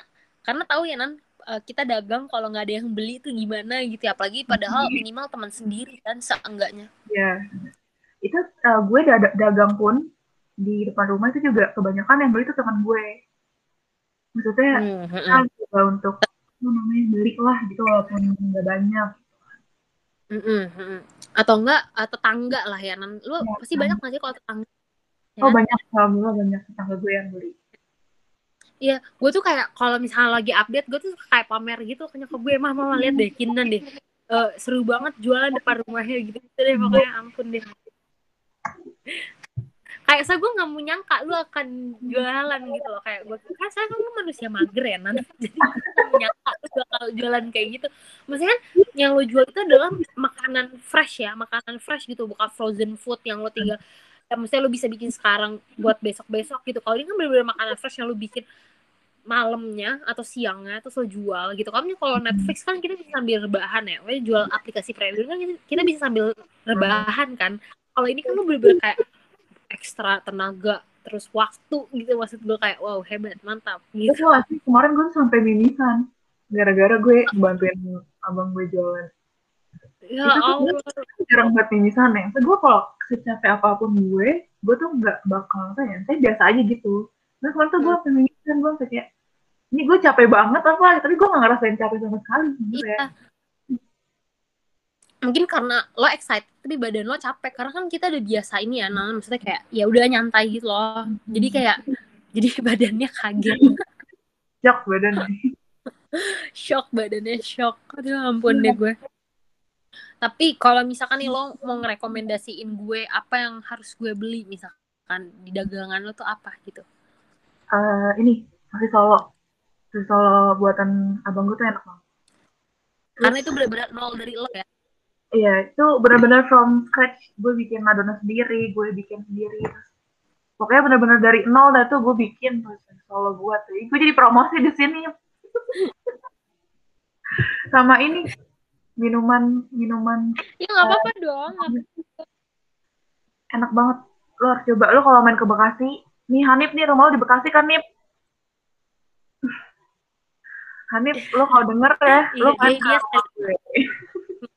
karena tahu ya nan eh, kita dagang kalau nggak ada yang beli itu gimana gitu ya? Apalagi padahal minimal teman sendiri kan seenggaknya. Ya itu eh, gue da- dagang pun di depan rumah itu juga kebanyakan yang beli itu teman gue. Maksudnya Hmm, hmm, kan coba untuk namanya beli lah gitu walaupun nggak banyak. Hmm, hmm, hmm. atau enggak atau tetangga lah ya. Lu Ya, pasti banyak nggak sih kalau tetangga? Ya oh kan? banyak. Alhamdulillah banyak tetangga gue yang beli Iya, gue tuh kayak kalau misalnya lagi update, gue tuh kayak pamer gitu ke nyokap gue, mah mama lihat deh, Kinan deh, Eh, seru banget jualan depan rumahnya gitu, gitu deh, pokoknya ampun deh. Kayak saya gue nggak mau nyangka lu akan jualan gitu loh, kayak gue kan saya kan manusia mager ya, Nan. jadi nyangka lu bakal jualan kayak gitu. Maksudnya yang lo jual itu adalah makanan fresh ya, makanan fresh gitu, bukan frozen food yang lo tinggal ya maksudnya lo bisa bikin sekarang buat besok-besok gitu. Kalau ini kan bener-bener makanan fresh yang lo bikin malamnya atau siangnya terus lo jual gitu. Kan kalau Netflix kan kita bisa sambil rebahan ya. Maksudnya jual aplikasi premium kan kita- bisa sambil rebahan kan. Kalau ini kan lo bener-bener kayak ekstra tenaga terus waktu gitu maksud gue kayak wow hebat mantap itu gitu asli kemarin gue sampai mimisan. Gara-gara gue bantuin abang gue jualan. Ya Itu Allah. jarang buat mimisan ya. So, gue kalau secapek apa pun gue gue tuh nggak bakal apa ya saya biasa aja gitu. Nah kemarin tuh gue Hmm. sampai mimisan gue sampai kayak ini gue capek banget apa? Tapi gue gak ngerasain capek sama sekali sebenarnya. Iya. mungkin karena lo excited tapi badan lo capek. Karena kan kita udah biasa ini ya nah maksudnya kayak ya udah nyantai gitu loh. Jadi kayak jadi badannya kaget. Shock badan shock badannya shock. Aduh ampun deh gue. Tapi kalau misalkan nih lo mau ngerekomendasiin gue apa yang harus gue beli? Misalkan di dagangan lo tuh apa gitu? Eh, ini masih solo solo buatan abang gue tuh enak banget karena itu benar-benar nol dari lo ya Iya, itu benar-benar from scratch. Gue bikin Madonna sendiri, gue bikin sendiri. Terus, pokoknya benar-benar dari nol dah tuh gue bikin terus solo gue tuh. Gue jadi promosi di sini. Sama ini minuman minuman ya nggak apa-apa dong enak banget. Lo harus coba. Lo kalau main ke Bekasi, nih Hanif nih rumah lo di Bekasi kan Nip? Hanif, lo kalau denger ya, lo Iya, dia- rumah gue.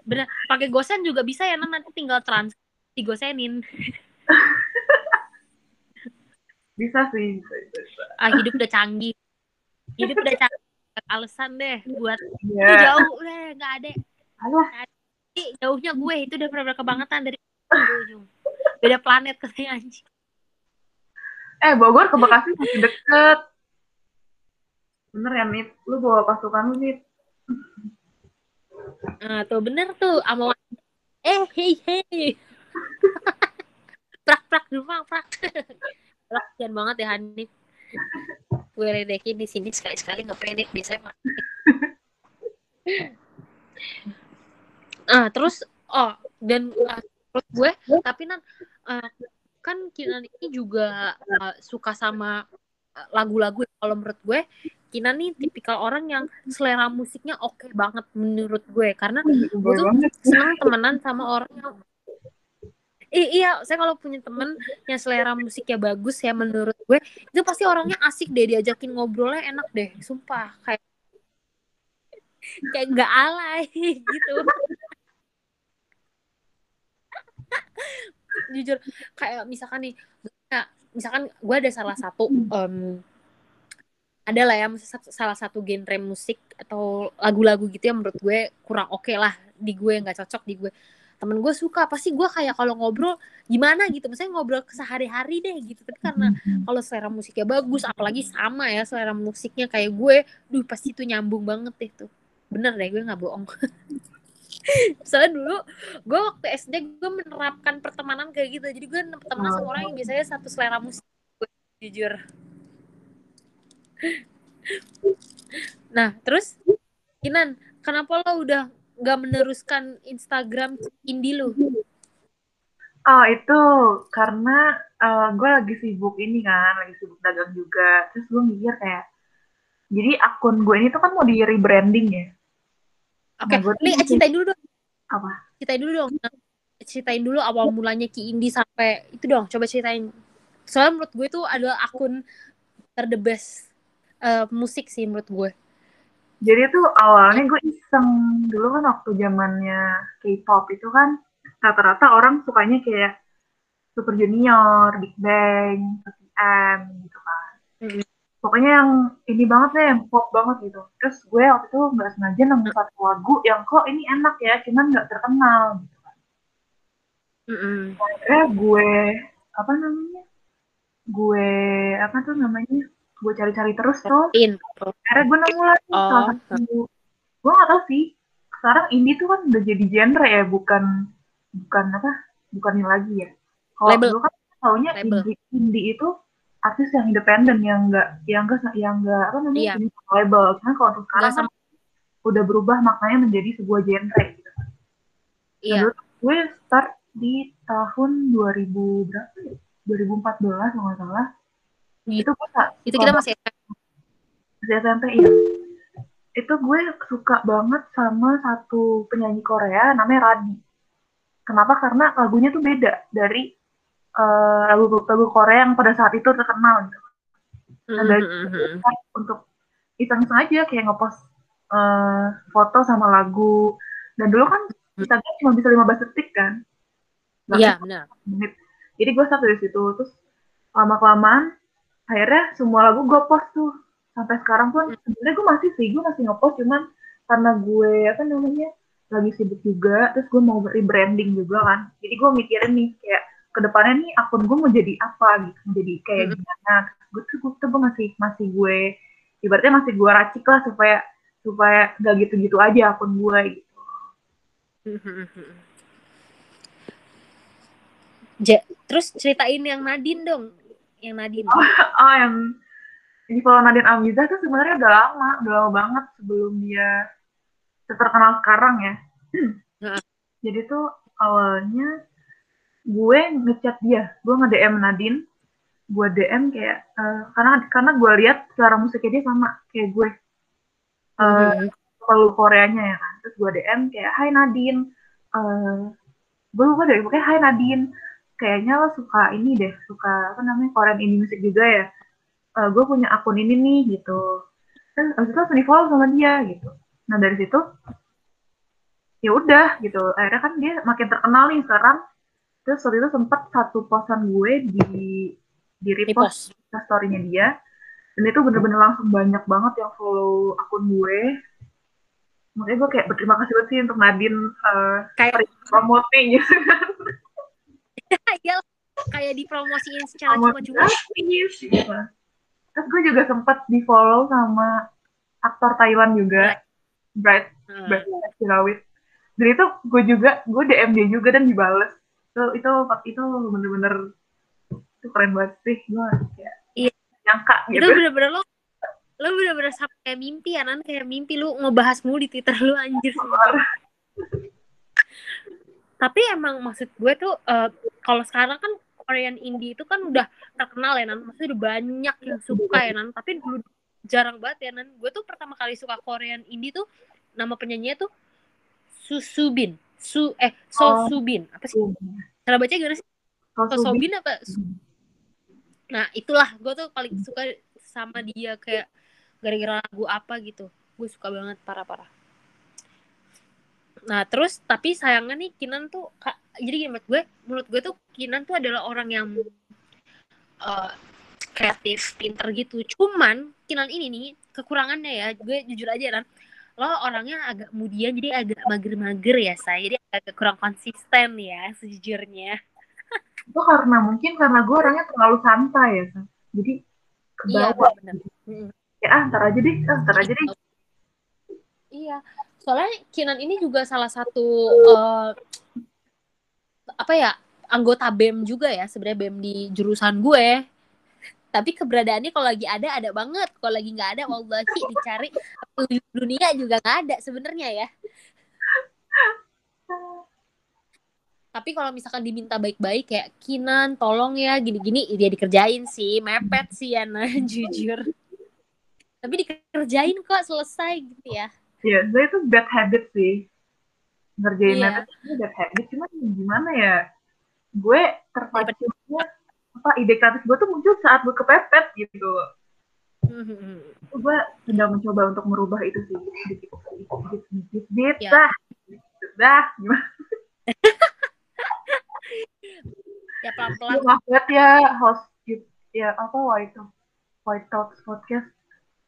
bener pakai gosen juga bisa ya Nan. nanti tinggal trans digosenin Bisa sih, bisa, bisa. ah hidup udah canggih hidup udah canggih alasan deh buat "Ih, Iya. jauh deh nggak ada Alah, jauhnya gue itu udah benar-benar kebangetan dari ujung beda planet katanya anjing Eh, Bogor ke Bekasi masih deket. Bener ya, Nip? Lu bawa pasukan lu, Nip. nah tuh bener tuh ama eh hei hei prak prak rumah prak prak kasihan banget ya Hanif gue ledekin di sini sekali sekali nggak pede biasanya mah. ah terus oh dan menurut gue tapi nan ah, kan Kinan ini juga ah, suka sama lagu-lagu kalau menurut gue Kinan nih tipikal orang yang selera musiknya oke banget menurut gue. Karena gue tuh seneng temenan sama orang yang I- iya, saya kalau punya temen yang selera musiknya bagus ya menurut gue itu pasti orangnya asik deh diajakin ngobrolnya enak deh, sumpah. Kayak kayak nggak alay gitu. Jujur kayak misalkan nih, misalkan gue ada salah satu em, ada lah ya salah satu genre musik atau lagu-lagu gitu yang menurut gue kurang oke lah di gue nggak cocok di gue. Temen gue suka pasti gue kayak kalau ngobrol gimana? gitu. Misalnya ngobrol sehari-hari deh gitu. Tapi karena kalau selera musiknya bagus apalagi sama ya selera musiknya kayak gue duh pasti itu nyambung banget deh tuh. Bener deh gue nggak bohong. Soalnya dulu gue waktu SD gue menerapkan pertemanan kayak gitu. Jadi gue temenan sama orang yang biasanya satu selera musik gue jujur nah terus Kinan kenapa lo udah nggak meneruskan Instagram indie lu? Oh itu karena gue lagi sibuk ini kan, lagi sibuk dagang juga. Terus gue mikir kayak, jadi akun gue ini tuh kan mau di rebranding ya. Oke, Nah, tuh nih masih- ceritain dulu dong. Apa? Ceritain dulu dong. Ceritain dulu awal mulanya Ki Indi sampai itu dong. Coba ceritain. Soalnya menurut gue itu adalah akun ter the best eh, musik sih menurut gue. Jadi tuh awalnya gue iseng dulu kan waktu zamannya K-pop itu kan rata-rata orang sukanya kayak Super Junior, Big Bang, 2PM gitu kan. Mm. Pokoknya yang ini banget deh, yang pop banget gitu. Terus gue waktu itu nggak sengaja nemu satu lagu yang kok ini enak ya, cuman nggak terkenal gitu kan. Akhirnya gue apa namanya? Gue apa tuh namanya? Gue cari-cari terus tuh. In. Akhirnya gue nemu lagi Oh. salah satu. Gue gak tau sih. Sekarang indie tuh kan udah jadi genre ya, bukan bukan apa? Bukan ini lagi ya. Kalau dulu kan taunya Label. indie, indie itu artis yang independen yang enggak yang enggak yang enggak apa namanya Iya. ini label. Karena kalau untuk sekarang kan udah berubah maknanya menjadi sebuah genre gitu. Iya. Dulu gue start di tahun 2000 berapa ya? 2014 kalau nggak salah. Itu gue Itu kita masih di SMP iya. Itu gue suka banget sama satu penyanyi Korea namanya Radi. Kenapa? Karena lagunya tuh beda dari eh, lagu-lagu Korea yang pada saat itu terkenal gitu. Nah, dari Mm-mm. untuk iseng-iseng aja kayak ngepost eh, foto sama lagu. Dan dulu kan Instagram cuma bisa 15 detik kan. Iya, bisa benar. Jadi gue start dari situ. Terus lama-kelamaan akhirnya semua lagu gue post tuh. Sampai sekarang pun sebenarnya gue masih sih, gue masih ngepost cuman karena gue apa namanya lagi sibuk juga, terus gue mau rebranding juga kan. Jadi gue mikirin nih kayak ke depannya nih akun gue mau jadi apa gitu, jadi kayak Mm. gimana. Gue tuh gue tuh gue masih masih gue ibaratnya masih gue racik lah supaya supaya gak gitu-gitu aja akun gue gitu. Mm-mm. Ja- terus ceritain yang Nadine dong. Yang Nadine. Oh yang di follow Nadine Amizah tuh sebenarnya udah lama, udah lama banget sebelum dia terkenal sekarang ya. Heeh. Jadi tuh awalnya gue ngechat dia, gue nge-DM Nadine, gue DM kayak eh, karena karena gue lihat suara musiknya dia sama kayak gue. Kalau Koreanya ya kan. Terus gue DM kayak, Hai Nadine, eh gue lupa deh, pokoknya Hai Nadine, kayaknya lo suka ini deh, suka apa namanya Korean indie music juga ya. Eh gue punya akun ini nih gitu. Terus abis itu langsung di follow sama dia gitu. Nah dari situ, ya udah gitu. Akhirnya kan dia makin terkenal nih sekarang. Terus waktu itu sempet satu posan gue di di repost story-nya dia. Dan itu bener-bener langsung banyak banget yang follow akun gue. Makanya gue kayak berterima kasih banget sih untuk Nadine eh Kayak promote nih gitu. ya, kayak dipromosiin secara cuma-cuma. gitu. Terus gue juga sempet di follow sama aktor Thailand juga. Bright, Heeh. Bright Sirawit. Dan itu gue juga, gue DM dia juga dan dibales. Itu, itu, itu bener-bener itu keren banget sih. Gue kayak Iya. nyangka Itu gitu. bener-bener lo lo bener-bener sampai kayak mimpi ya nan kayak mimpi lu ngebahas mulu di Twitter lu anjir tapi emang maksud gue tuh eh, kalau sekarang kan Korean indie itu kan udah terkenal ya nan. Maksudnya udah banyak yang suka ya nan. Tapi dulu jarang banget ya nan. Gue tuh pertama kali suka Korean indie tuh nama penyanyinya tuh Susubin. Su eh Oh. Sosubin. Apa sih? Cara baca gimana sih? Sosubi. Sosobin apa? Nah, itulah. Gue tuh paling suka sama dia kayak gara-gara lagu apa gitu. Gue suka banget parah-parah. Nah, terus tapi sayangnya nih Kinan tuh ka- jadi gini menurut gue, menurut gue tuh Kinan tuh adalah orang yang eh, kreatif, pinter gitu. Cuman Kinan ini nih kekurangannya ya, gue jujur aja kan, lo orangnya agak kemudian jadi agak mager-mager ya saya, jadi agak kurang konsisten ya sejujurnya. itu karena mungkin karena gue orangnya terlalu santai ya jadi Iya, kebawa bener. Mm. ya ah ntar aja deh ah, ntar aja deh Iya, soalnya Kinan ini juga salah satu eh, apa ya anggota BEM juga ya sebenarnya BEM di jurusan gue. Tapi keberadaannya kalau lagi ada ada banget, kalau lagi nggak ada wallahi dicari. Dunia juga nggak ada sebenarnya ya. tapi kalau misalkan diminta baik-baik kayak Kinan tolong ya gini-gini dia dikerjain sih. Mepet sih ya nah jujur. Tapi dikerjain kok selesai gitu ya. Ya gue itu bad habit sih ngerjain Iya. mepet itu bad habit. Cuman gimana ya? Gue terpacunya apa ide kreatif gue tuh muncul saat gue kepepet gitu. Mhm. gue sedang mencoba untuk merubah itu sih. Sedikit sedikit sedikit sedikit. Sedikit Ya. dah. Dah. Gimana? Ya Gue pelan-pelan maaf banget ya host gitu- ya apa White White Talks podcast.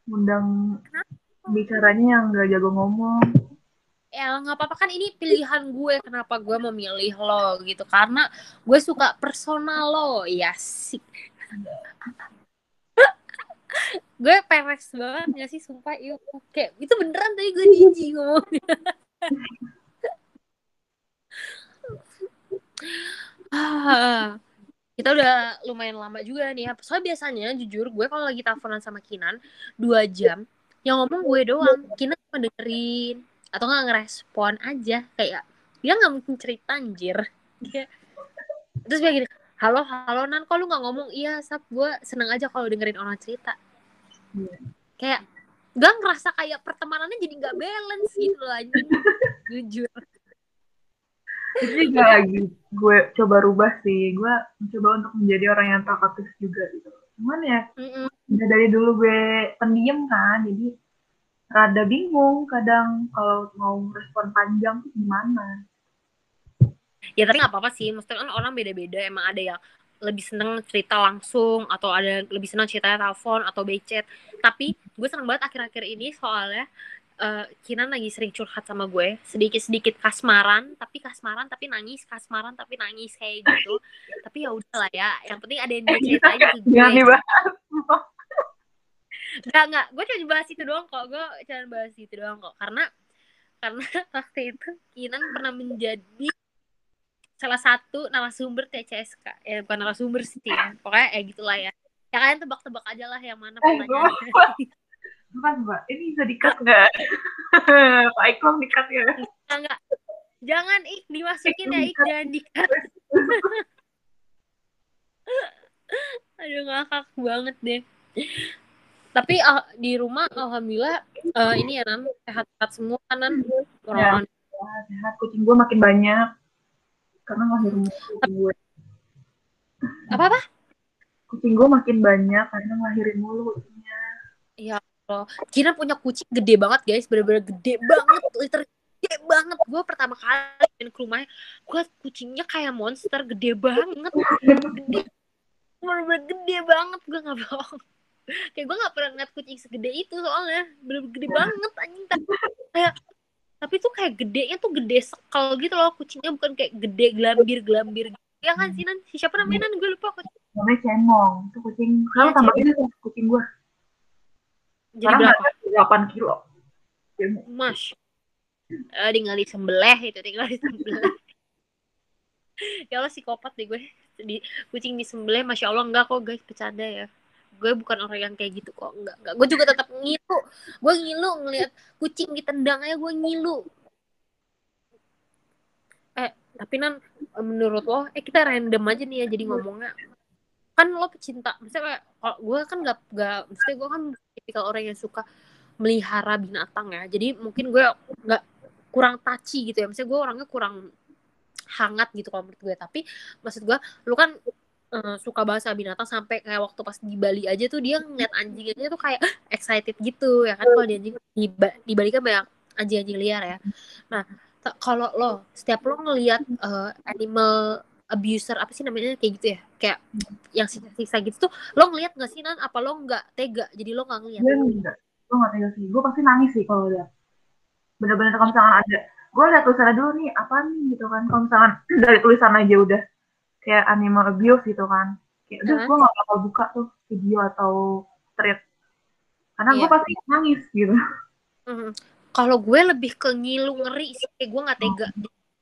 Undang bicaranya yang gak jago ngomong ya nggak apa-apa. Kan ini pilihan gue kenapa gue memilih lo gitu. Karena gue suka personal lo. Ya sih gue peres banget gak sih? Sumpah yuk kayak itu beneran tadi gue jijik ngomongnya. Ah, kita udah lumayan lama juga nih ya. Soalnya biasanya jujur gue kalau lagi teleponan sama Kinan dua jam, yang ngomong gue doang. Kinan cuma dengerin atau nggak ngerespon aja kayak dia nggak mungkin cerita anjir. Dia- Terus dia gini, halo halo Nan, kok lu nggak ngomong? Iya, sap gue seneng aja kalau dengerin orang cerita. Iya. Kayak gue ngerasa kayak pertemanannya jadi nggak balance gitu loh anjing. Jujur. itu juga lagi gue coba rubah sih gue mencoba untuk menjadi orang yang talkative juga gitu cuman ya Mm-mm. udah dari dulu gue pendiam kan jadi rada bingung kadang kalau mau respon panjang tuh gimana. Ya tapi nggak apa-apa sih. Maksudnya kan orang beda-beda. Emang ada yang lebih seneng cerita langsung atau ada yang lebih seneng ceritanya telepon atau by chat tapi gue seneng banget akhir-akhir ini soalnya eh, Kinan lagi sering curhat sama gue. Sedikit-sedikit kasmaran tapi kasmaran tapi nangis kasmaran tapi nangis kayak gitu. Tapi ya udahlah ya. Yang penting ada yang dia ceritain ke gue Enggak, enggak. Gue cuma bahas itu doang kok. Gue cuma bahas itu doang kok. Karena karena waktu itu Kinan pernah menjadi salah satu narasumber TCSK. Ya bukan narasumber sih ya. Pokoknya ya gitulah ya. Ya kalian tebak-tebak aja lah yang mana Eh, bukan mbak ini bisa dikat nggak Pak Ikom dikat ya Enggak, enggak. Jangan Ik dimasukin ya Ik jangan dikat. Aduh ngakak banget deh. Tapi ah, di rumah alhamdulillah eh, ini ya Nan sehat-sehat semua kan Nan. Orang-orang Wah, sehat kucing gue makin banyak karena ngelahirin mulu kucing gue apa-apa? kucing gue makin banyak karena ngelahirin mulu kucingnya Kina punya kucing gede banget guys, bener-bener gede banget, liter gede banget. Gue pertama kali main ke rumahnya, gue kucingnya kayak monster, gede banget, gede, bener-bener gede banget. Gue nggak bohong. Kayak gue nggak pernah ngeliat kucing segede itu soalnya, bener-bener gede banget anjing. Tapi kayak tapi tuh kayak gedenya tuh gede sekal gitu loh kucingnya bukan kayak gede gelambir gelambir ya kan sih Nan? si siapa namanya Nan? gue lupa kucing namanya cemong itu kucing sekarang Iya, tambah tuh kucing gue jadi berapa 8 kilo Cemong. Mas. Eh, tinggal di sembelih itu, tinggal di sembelih. ya Allah psikopat deh gue. Di kucing di sembelih, masya Allah enggak kok guys bercanda ya. Gue bukan orang yang kayak gitu kok, enggak enggak. Gue juga tetap ngilu. Gue ngilu ngelihat kucing ditendang aja gue ngilu. Eh, tapi nan menurut lo, eh kita random aja nih ya jadi ngomongnya. Kan lo pecinta, maksudnya kayak kalau gue kan gak, gak maksudnya gue kan tipikal orang yang suka melihara binatang ya jadi mungkin gue nggak kurang touchy gitu ya maksudnya gue orangnya kurang hangat gitu kalau menurut gue tapi maksud gue lu kan eh, suka sama binatang sampai kayak waktu pas di Bali aja tuh dia ngeliat anjing aja tuh kayak excited gitu ya kan? Kalau di anjing di, di Bali kan banyak anjing-anjing liar ya. Nah kalau lo setiap lo ngeliat eh, animal abuser apa sih namanya kayak gitu ya? Kayak yang siksa-siksa gitu tuh lo ngeliat gak sih nan? Apa lo nggak tega? Jadi lo nggak ngeliat? Gue enggak gue nggak tega sih. Gue pasti nangis sih kalau lihat. Bener-bener kalau misalkan ada gue lihat tulisannya dulu nih apa nih? gitu kan. Kalau misalkan dari tulisan aja udah kayak animal abuse gitu kan kayak udah gue nggak bakal buka tuh video atau thread karena gue Iya. pasti nangis gitu Mhm. Kalau gue lebih ke ngilu ngeri sih, kayak gue nggak tega.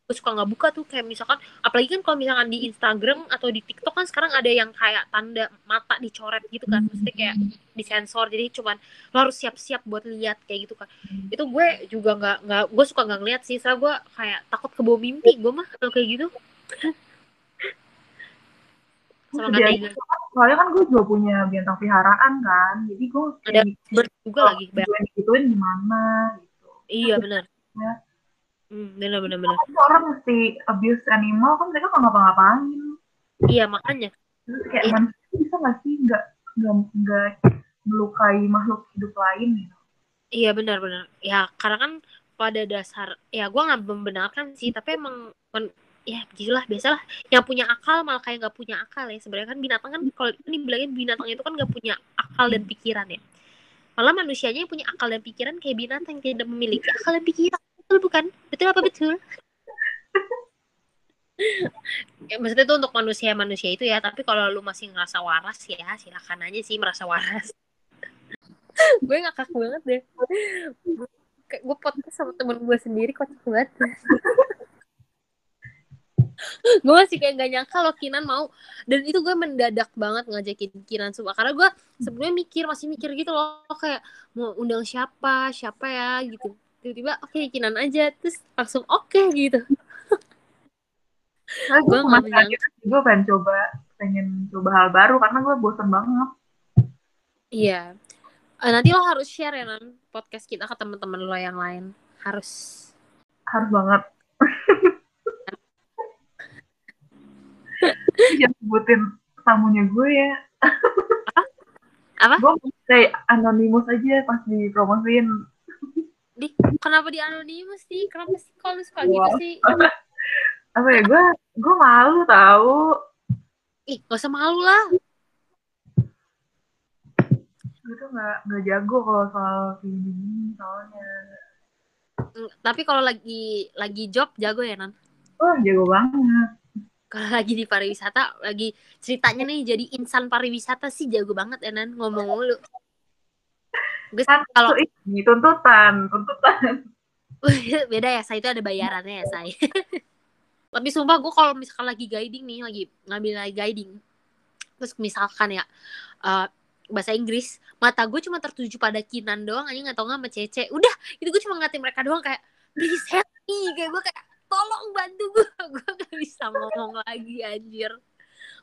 Gue suka nggak buka tuh kayak misalkan, apalagi kan kalau misalkan di Instagram atau di TikTok kan sekarang ada yang kayak tanda mata dicoret gitu kan, maksudnya kayak disensor, jadi cuman lo harus siap-siap buat lihat kayak gitu kan. Itu gue juga nggak nggak, gue suka nggak ngeliat sih, soalnya gue kayak takut kebawa mimpi gue mah kalau kayak gitu. Kak aja. Tega. Soalnya kan gue juga punya bintang peliharaan kan. Jadi gue Ada juga lagi banyak. gue gituin gimana gitu. Iya benar. Ya. Hmm, benar benar benar. Orang mesti abuse animal kan mereka nggak ngapa-ngapain. Iya makanya. Terus kayak Iya. manusia bisa nggak sih nggak nggak nggak melukai makhluk hidup lain gitu. Iya benar benar. Ya karena kan pada dasar ya gue nggak membenarkan sih tapi emang ya begitulah biasalah. Yang punya akal malah kayak nggak punya akal ya. Sebenarnya kan binatang kan kalau ini bilangin binatang itu kan nggak punya akal dan pikiran ya. Malah manusianya yang punya akal dan pikiran kayak binatang yang tidak memiliki akal dan pikiran. Betul bukan? Betul apa betul? Ya, maksudnya itu untuk manusia manusia itu ya. Tapi kalau lu masih ngerasa waras ya silakan aja sih merasa waras. Gue ngakak banget deh. Gue podcast sama temen gue sendiri kocak banget gue masih kayak gak nyangka loh Kinan mau. Dan itu gue mendadak banget ngajakin Kinan sumpah. Karena gue sebelumnya mikir masih mikir gitu loh. Kayak mau undang siapa? Siapa ya? Gitu. Tiba-tiba oke Kinan aja. Terus langsung oke gitu. Nah, gue nggak aja gue pengen coba pengen coba hal baru karena gue bosen banget. iya. Eh, nanti lo harus share ya nan podcast kita ke teman-teman lo yang lain. Harus. Harus banget. Jangan sebutin tamunya gue ya. Apa? Gue mau kayak anonimus aja pas dipromosiin. di kenapa di anonimus sih kenapa sih kalau suka gitu Wow. sih Apa ya gue gue malu tahu. ih gak usah malu lah Gue tuh nggak nggak jago kalau soal kayak gini soalnya. Tapi kalau lagi lagi job jago ya nan Wah jago banget. Kalau lagi di pariwisata lagi ceritanya nih jadi insan pariwisata sih jago banget ya nan ngomong mulu. Gue kalau ini tuntutan tuntutan. beda ya saya itu ada bayarannya ya saya. Tapi sumpah gue kalau misalkan lagi guiding nih lagi ngambil lagi guiding terus misalkan ya eh, bahasa Inggris mata gue cuma tertuju pada Kinan doang aja nggak tau nggak sama Cece. Udah itu gue cuma ngatin mereka doang kayak please help me kayak gue kayak tolong bantu gue gue gak bisa ngomong lagi anjir.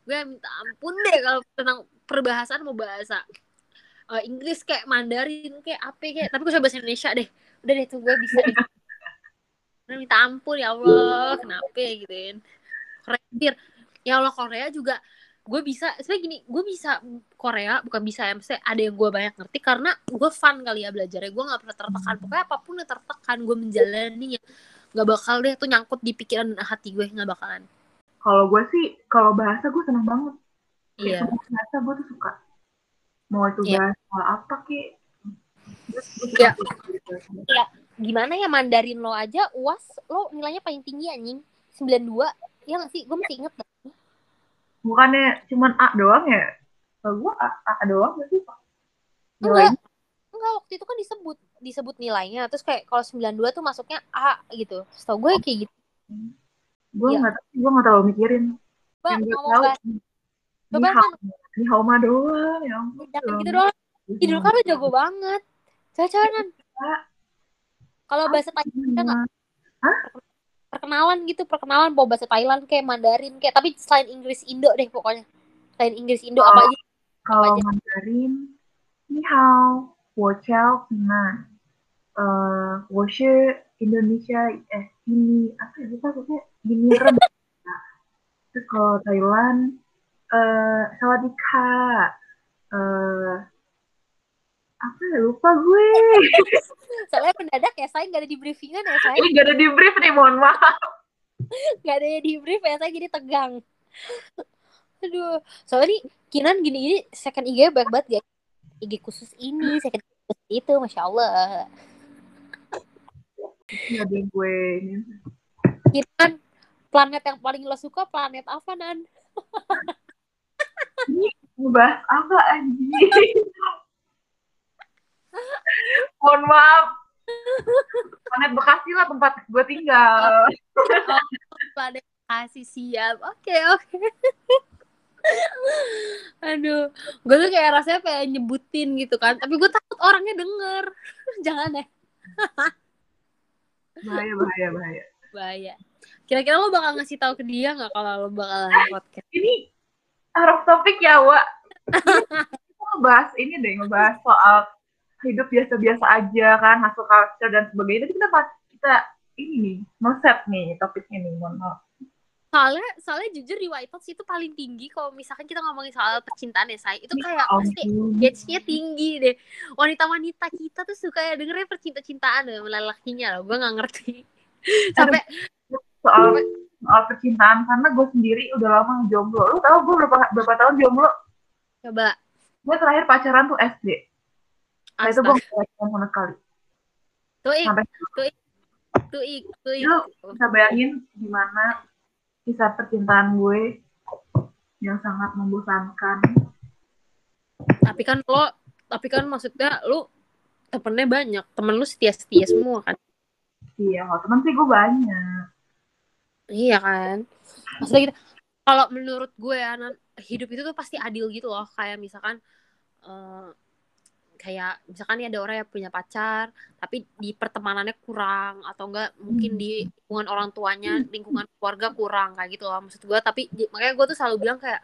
Gue minta ampun deh kalau tentang perbahasan mau bahasa eh, Inggris kayak Mandarin kayak apa kayak tapi gue coba bahasa Indonesia deh. Udah deh tuh gue bisa deh. Udah minta ampun ya Allah kenapa gituin Korea ya Allah Korea juga gue bisa sebenarnya gini gue bisa Korea bukan bisa ya maksudnya ada yang gue banyak ngerti karena gue fun kali ya belajarnya. Gue nggak pernah tertekan. Pokoknya apa pun yang tertekan gue menjalaninya nggak bakal deh tuh nyangkut di pikiran dan hati gue nggak bakalan Kalau gue sih kalau bahasa gue seneng banget. iya semua bahasa gue tuh suka. Mau itu Iya. bahasa apa. Gue suka Iya. gitu. gimana ya Mandarin lo aja uas lo nilainya paling tinggi anjing 92 ya nggak sih gue masih inget. Bukannya cuman A doang ya? Kalau gue A, A doang gak sih? enggak enggak waktu itu kan disebut disebut nilainya terus kayak kalau 92 tuh masuknya A gitu setahu gue kayak gitu Gue Iya. nggak gue nggak terlalu mikirin. Mbak, Yang gue tahu Coba hao, ni hao ma doang. Ya ampun. jangan gitu doang dulu kan jago banget cewek-cewek kan kalau bahasa Thailand kan nggak perkenalan gitu perkenalan bawa bahasa Thailand kayak Mandarin kayak tapi selain Inggris Indo deh pokoknya selain Inggris Indo Oh. apa aja Kalau? Mandarin, ni Pina, eh, wo shi Indonesia, eh ini apa ya lupa pokoknya gini ren. Terus kalau Thailand, eh sawadika, apa ya lupa gue. soalnya mendadak ya saya nggak ada di briefingan ya saya Ini gak ada di brief nih, mohon maaf. nggak ada di brief ya saya jadi tegang aduh soalnya nih Kinan gini-gini second IG baik banget ya IG khusus ini IG khusus itu masya Allah yang gue ini. Kinan planet yang paling lo suka planet apa nan Ngebahas apa anjing? Mohon maaf. Planet Bekasi lah tempat gue tinggal. planet kasih siap oke oke aduh gue tuh kayak rasanya pengen nyebutin gitu kan tapi gue takut orangnya denger jangan ya Bahaya, bahaya, bahaya. bahaya Kira-kira lo bakal ngasih tahu ke dia nggak kalau lo bakalan podcast? Ini of topic ya, Wak. Kita ngebahas ini deh, ngebahas soal hidup biasa-biasa aja kan, hasil culture dan sebagainya. Tapi kita kita ini nih, set nih topiknya nih, mohon maaf. Soalnya, soalnya jujur di White House itu paling tinggi kalau misalkan kita ngomongin soal percintaan ya, saya itu kayak pasti Ampun. gauge-nya tinggi deh. Wanita-wanita kita tuh suka ya dengernya percinta-cintaan dengan lelakinya loh. Gue nggak ngerti. Sampai soal soal percintaan karena gue sendiri udah lama jomblo. Lu tau gue berapa berapa tahun jomblo? coba Gue terakhir pacaran tuh SD. Nah, itu gue gak pacaran sama sekali. Tuh ik, Sampai tuh ik, tuh ik. Lu bisa bayangin gimana kisah percintaan gue yang sangat membosankan. Tapi kan lo, tapi kan maksudnya lu temennya banyak. Temen lu setia-setia semua kan. Iya, kalau temen sih gue banyak. Iya kan. Maksudnya gitu. Kalau menurut gue ya, hidup itu tuh pasti adil gitu loh. Kayak misalkan eh, kayak misalkan nih ada orang yang punya pacar, tapi di pertemanannya kurang atau enggak mungkin di lingkungan orang tuanya, lingkungan keluarga kurang kayak gitu loh. Maksud gue, tapi makanya gue tuh selalu bilang kayak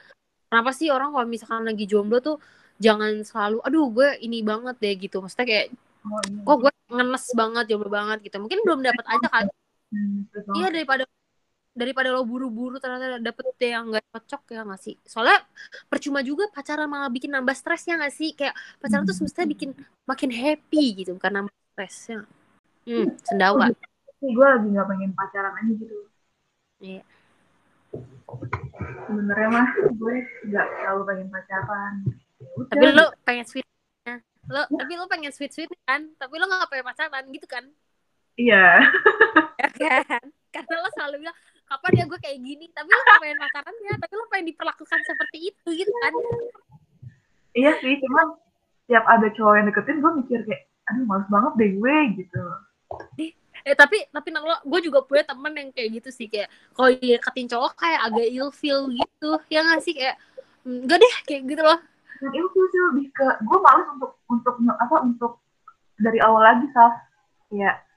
kenapa sih orang kalau misalkan lagi jomblo tuh jangan selalu aduh gue ini banget deh gitu. Maksudnya kayak Oh, iya. kok gue ngenes banget jomblo banget gitu. Mungkin belum dapat aja kali Hmm. Iya daripada daripada lo buru-buru ternyata dapet yang nggak cocok ya nggak sih? Soalnya percuma juga pacaran malah bikin nambah stres ya nggak sih? Kayak pacaran tuh semestinya bikin makin happy gitu bukan nambah stres ya. Hmm, sendawa. Sih, gue lagi gak pengen pacaran aja gitu. Iya. Sebenarnya mah gue gak terlalu pengen pacaran. Ya udah, Tapi lo pengen sweet lo tapi lo pengen sweet sweet kan? Tapi lo nggak pengen pacaran gitu kan? Iya. Ya kan? Karena lo selalu bilang kapan ya gue kayak gini? Tapi lo pengen pacaran ya? Tapi lo pengen diperlakukan seperti itu gitu kan? Iya sih, cuman tiap ada cowok yang deketin gue mikir kayak, aduh males banget deh gue gitu. Eh tapi tapi nang lo gue juga punya temen yang kayak gitu sih kayak kalau deketin cowok kayak agak ilfeel gitu ya nggak sih kayak "Hmm, enggak deh kayak gitu loh Dan sih lebih ke, gue males untuk untuk apa untuk dari awal lagi sah kayak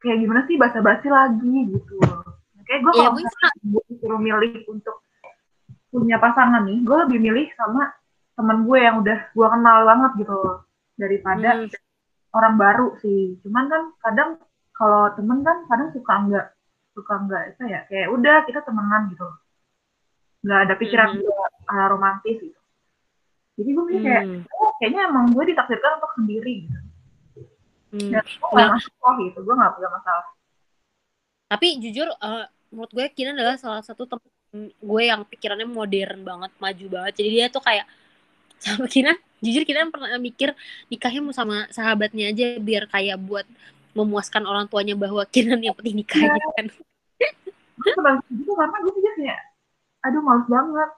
kayak gimana sih basa-basi lagi gitu. Kayak gue Iya, kalau gue disuruh milih untuk punya pasangan nih, gue lebih milih sama temen gue yang udah gue kenal banget gitu loh daripada Hmm. orang baru sih. Cuman kan kadang kalau temen kan kadang suka enggak suka enggak apa ya kayak udah kita temenan gitu. Nggak ada pikiran Hmm. gue romantis gitu. Jadi gue mikir kayak Hmm. oh, kayaknya emang gue ditakdirkan untuk sendiri gitu. Hmm. Dan gue nggak Nah. masalah gitu, gue nggak punya masalah. tapi jujur eh, menurut gue Kinan adalah salah satu temen gue yang pikirannya modern banget maju banget jadi dia tuh kayak sama Kinan jujur Kinan pernah mikir nikahnya mau sama sahabatnya aja biar kayak buat memuaskan orang tuanya bahwa Kinan yang penting nikah gitu kan gitu karena gue pikir kayak aduh males banget.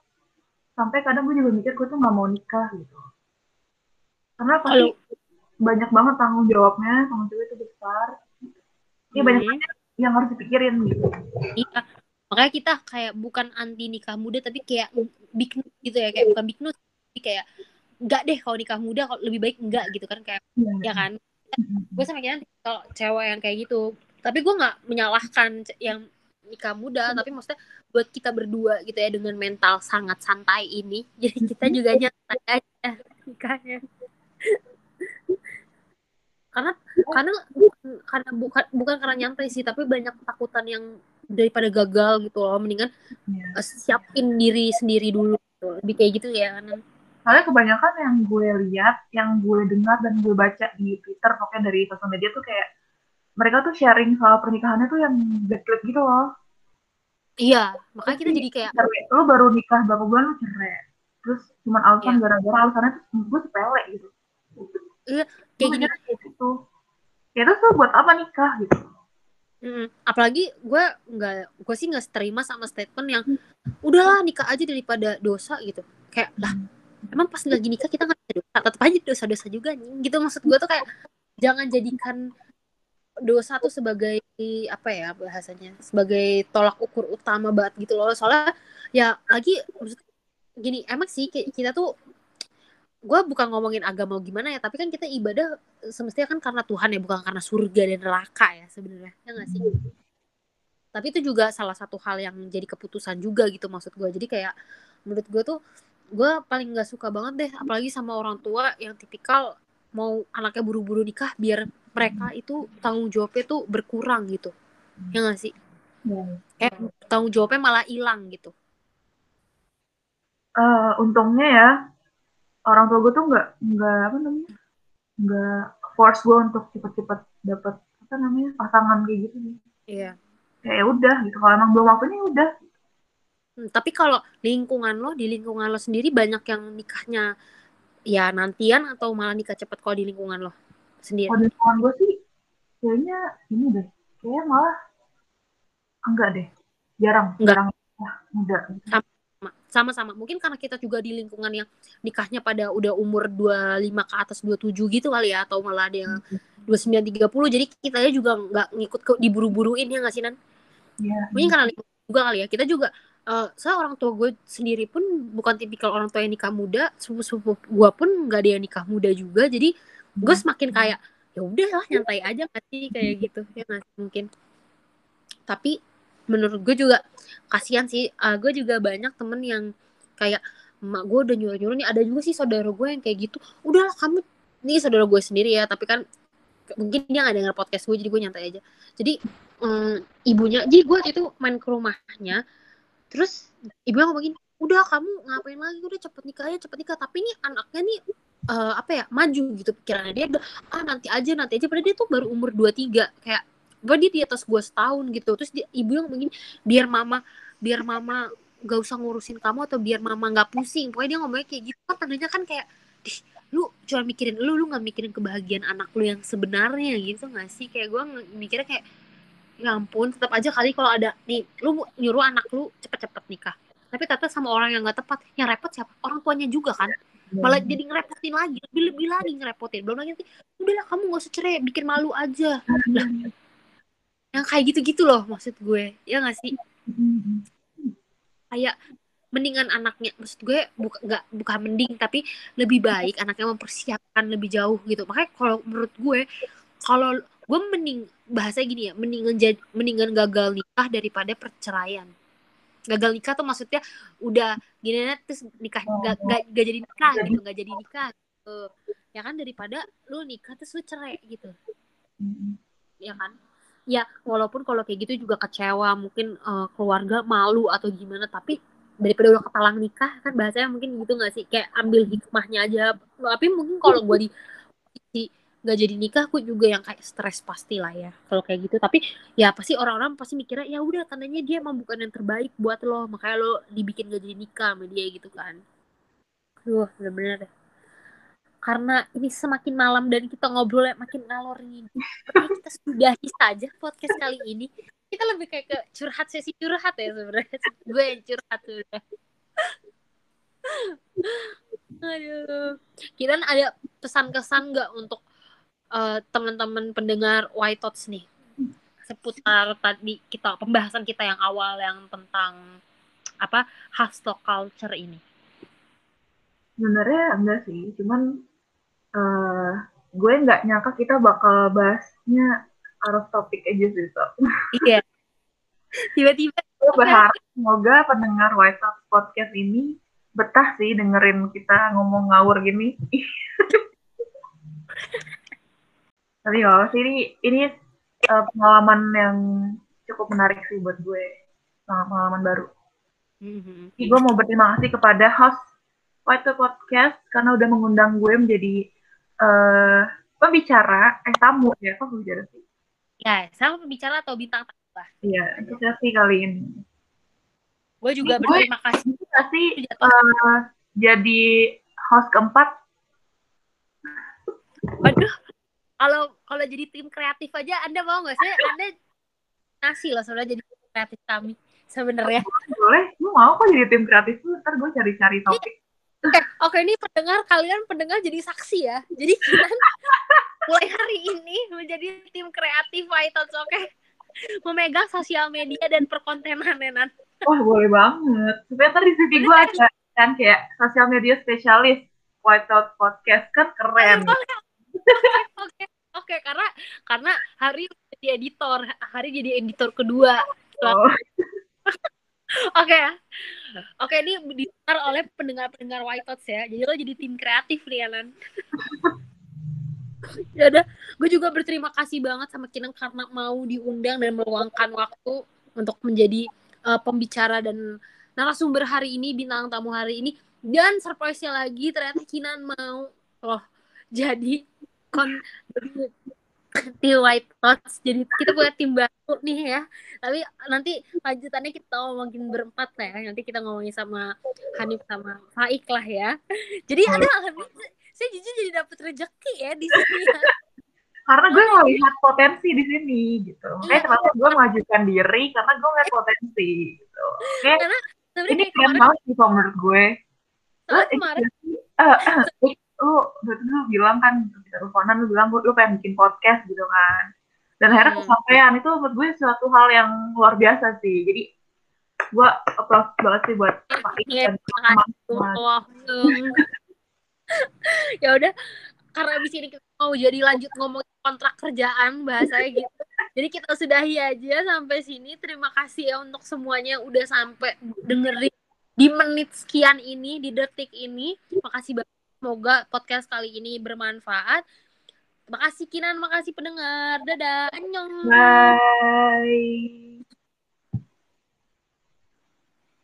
Sampai kadang gue juga mikir gue tuh nggak mau nikah gitu. Karena pasti kalau banyak banget tanggung jawabnya, tanggung jawab itu besar. Ini banyak Hmm. banget yang harus dipikirin gitu. Iya. Makanya kita kayak bukan anti nikah muda tapi kayak big gitu ya, kayak bukan big news tapi kayak enggak deh kalau nikah muda kalau lebih baik enggak gitu kan kayak ya kan. Gue sama kira kalau cewek yang kayak gitu. Tapi gue nggak menyalahkan yang nikah muda, tapi maksudnya buat kita berdua gitu ya dengan mental sangat santai ini. Jadi kita juga nyantai aja nikahnya. karena karena karena bukan bukan karena nyantai sih tapi banyak ketakutan yang daripada gagal gitu loh mendingan Iya. eh, siapin diri sendiri dulu gitu. lebih kayak gitu ya kan Soalnya kebanyakan yang gue lihat, yang gue dengar dan gue baca di Twitter, pokoknya dari sosial media tuh kayak mereka tuh sharing soal pernikahannya tuh yang bad gitu loh. iya makanya kita jadi kayak cerai lu baru nikah berapa bulan lu cerai terus cuman alasan Iya. gara-gara alasannya tuh gue sepele gitu Iya, kayak gini gitu ya terus lu buat apa nikah gitu? Mm, apalagi gue nggak gue sih nggak terima sama statement yang udahlah nikah aja daripada dosa gitu. Kayak lah emang pas lagi nikah kita nggak dosa? Tetap aja dosa-dosa juga nih gitu maksud gue tuh kayak jangan jadikan dosa tuh sebagai apa ya bahasanya sebagai tolak ukur utama banget gitu loh. Soalnya ya lagi maksud gini emang sih ki- kita tuh gue bukan ngomongin agama gimana ya tapi kan kita ibadah semestinya kan karena Tuhan ya bukan karena surga dan neraka ya sebenarnya. Ya nggak sih? Tapi itu juga salah satu hal yang jadi keputusan juga gitu maksud gue jadi kayak menurut gue tuh gue paling nggak suka banget deh apalagi sama orang tua yang tipikal mau anaknya buru-buru nikah biar mereka itu tanggung jawabnya tuh berkurang gitu. Ya nggak sih? Ya. kayak tanggung jawabnya malah hilang gitu. Eh, untungnya ya orang tua gue tuh nggak nggak apa namanya nggak force gue untuk cepet-cepet dapet apa namanya pasangan kayak gitu nih iya. Kayak ya udah gitu. Kalau emang belum waktunya ya udah. Hmm, tapi kalau lingkungan lo di lingkungan lo sendiri banyak yang nikahnya ya nantian atau malah nikah cepet kalau di lingkungan lo sendiri? Kalau di lingkungan gue sih kayaknya ini deh. Kayaknya malah enggak deh. Jarang Enggak. jarang ya, muda gitu. Sama-sama. Mungkin karena kita juga di lingkungan yang nikahnya pada udah umur 25 ke atas 27 gitu kali ya atau malah ada yang 29 30 jadi kita juga nggak ngikut ke diburu-buruin ya nggak sih Nan? Iya. Mungkin karena juga kali ya. Kita juga eh saya orang tua gue sendiri pun bukan tipikal orang tua yang nikah muda sepupu-sepupu gue pun nggak ada yang nikah muda juga jadi gue semakin kayak ya udah lah nyantai aja nggak sih? Kayak gitu ya nggak mungkin. Tapi menurut gue juga kasihan sih. Eh, gue juga banyak temen yang kayak emak gue udah nyuruh nyuruh nih ada juga sih saudara gue yang kayak gitu. Udahlah kamu nih saudara gue sendiri ya tapi kan mungkin dia nggak denger podcast gue jadi gue nyantai aja. Jadi mm, ibunya jadi gue itu main ke rumahnya terus ibunya ngomong gini udah kamu ngapain lagi? Udah cepet nikah aja cepet nikah. Tapi nih anaknya nih eh, apa ya maju gitu pikirannya dia udah ah nanti aja nanti aja. Padahal dia tuh baru umur 23 kayak bahwa dia di atas gue setahun gitu. Terus dia, ibu yang begini biar mama biar mama gak usah ngurusin kamu atau biar mama nggak pusing. Pokoknya dia ngomongnya kayak gitu. Kan tandanya kan kayak "Ih, lu cuma mikirin lu lu nggak mikirin kebahagiaan anak lu yang sebenarnya gitu nggak sih? Kayak gue mikirnya kayak ya ampun tetap aja kali kalau ada nih lu nyuruh anak lu cepet-cepet nikah. Tapi ternyata sama orang yang nggak tepat. Yang repot siapa? Orang tuanya juga kan. Malah jadi ngerepotin lagi lebih lebih lagi ngerepotin. Belum lagi nanti udahlah kamu nggak usah cerai bikin malu aja. Lah yang kayak gitu-gitu loh maksud gue ya nggak sih? Kayak mendingan anaknya maksud gue bukan nggak bukan mending tapi lebih baik anaknya mempersiapkan lebih jauh gitu. Makanya kalau menurut gue kalau gue mending bahasa gini ya mendingan jadi mendingan gagal nikah daripada perceraian. Gagal nikah tuh maksudnya udah gini terus nikah gak, gak, gak jadi nikah gitu gak jadi nikah gitu. ya kan daripada lu nikah terus lu cerai gitu. Ya kan ya walaupun kalau kayak gitu juga kecewa mungkin eh, keluarga malu atau gimana tapi daripada udah ketalang nikah kan bahasanya mungkin gitu nggak sih? Kayak ambil hikmahnya aja. Tapi mungkin kalau gue di nggak jadi nikah aku juga yang kayak stres pasti lah ya kalau kayak gitu. Tapi ya pasti orang-orang pasti mikirnya ya udah tandanya dia emang bukan yang terbaik buat lo makanya lo dibikin gak jadi nikah sama dia gitu kan. Aduh bener-bener karena ini semakin malam dan kita ngobrolnya makin ngalor ngidul kita sudahi saja podcast kali ini. Kita lebih kayak ke curhat sesi curhat ya sebenarnya. Gue yang curhat sudah. Aduh. Kita ada pesan-kesan nggak untuk eh, teman-teman pendengar White Thoughts nih? Seputar tadi kita pembahasan kita yang awal yang tentang apa hustle culture ini sebenarnya enggak sih cuman eh gue nggak nyangka kita bakal bahasnya of topic aja sih so. iya tiba-tiba gue berharap semoga pendengar White Talk Podcast ini betah sih dengerin kita ngomong ngawur gini tapi ya sih ini ini eh, pengalaman yang cukup menarik sih buat gue pengalaman baru Mhm. Jadi gue mau berterima kasih kepada host White Podcast karena udah mengundang gue menjadi eh pembicara, eh tamu ya, kok pembicara sih? ya sama pembicara atau bintang tamu lah Iya, untuk sesi kali ini. gue juga Gue- berterima kasih nggak sih eh, jadi host keempat? Waduh, kalau kalau jadi tim kreatif aja, Anda mau nggak sih? Anda nasi loh sebenarnya jadi tim kreatif kami sebenarnya. Boleh, gue mau kok jadi tim kreatif tuh, ntar gue cari-cari topik. Oke, oke ini pendengar kalian pendengar jadi saksi ya. Jadi mulai hari ini menjadi tim kreatif Items, oke? Memegang sosial media dan perkontenan ya, Nan. Wah, boleh banget. Supaya ntar di CV gue ada kan kayak sosial media spesialis White Talk Podcast kan keren. Boleh. Oke, oke, karena karena hari jadi editor, hari jadi editor kedua Oh. Oke ya. Oke, ini didengar oleh pendengar-pendengar White Thoughts ya. Jadi lo jadi tim kreatif nih, Alan. ya udah, gue juga berterima kasih banget sama Kinang karena mau diundang dan meluangkan waktu untuk menjadi uh, pembicara dan narasumber hari ini, bintang tamu hari ini. Dan surprise-nya lagi ternyata Kinan mau loh jadi kon tim White Thoughts. Jadi kita punya tim baru nih ya. Tapi nanti lanjutannya kita ngomongin berempat lah ya. Nanti kita ngomongin sama Hanif sama Faik lah ya. Jadi Hmm. ada saya jujur jadi dapet rezeki ya di sini. Ya. Karena gue ngelihat potensi di sini gitu. Makanya kenapa gue mengajukan diri karena gue ngeliat potensi gitu. Oke, Karena ini kayak keren banget sih menurut gue. Kemarin eh, eh, lu berarti lu bilang kan kita teleponan lu bilang lu pengen bikin podcast gitu kan. Dan akhirnya Hmm. kesampaian itu menurut gue suatu hal yang luar biasa sih. Jadi gue applause banget sih buat Pak Iya, kasih. teman-teman. Wah, ya udah karena abis ini kita mau jadi lanjut ngomongin kontrak kerjaan bahasanya gitu. Jadi kita sudahi aja sampai sini. Terima kasih ya untuk semuanya yang udah sampai dengerin di menit sekian ini, di detik ini. Makasih banget. Semoga podcast kali ini bermanfaat. Makasih Kinan, makasih pendengar. Dadah. Annyeong. Bye.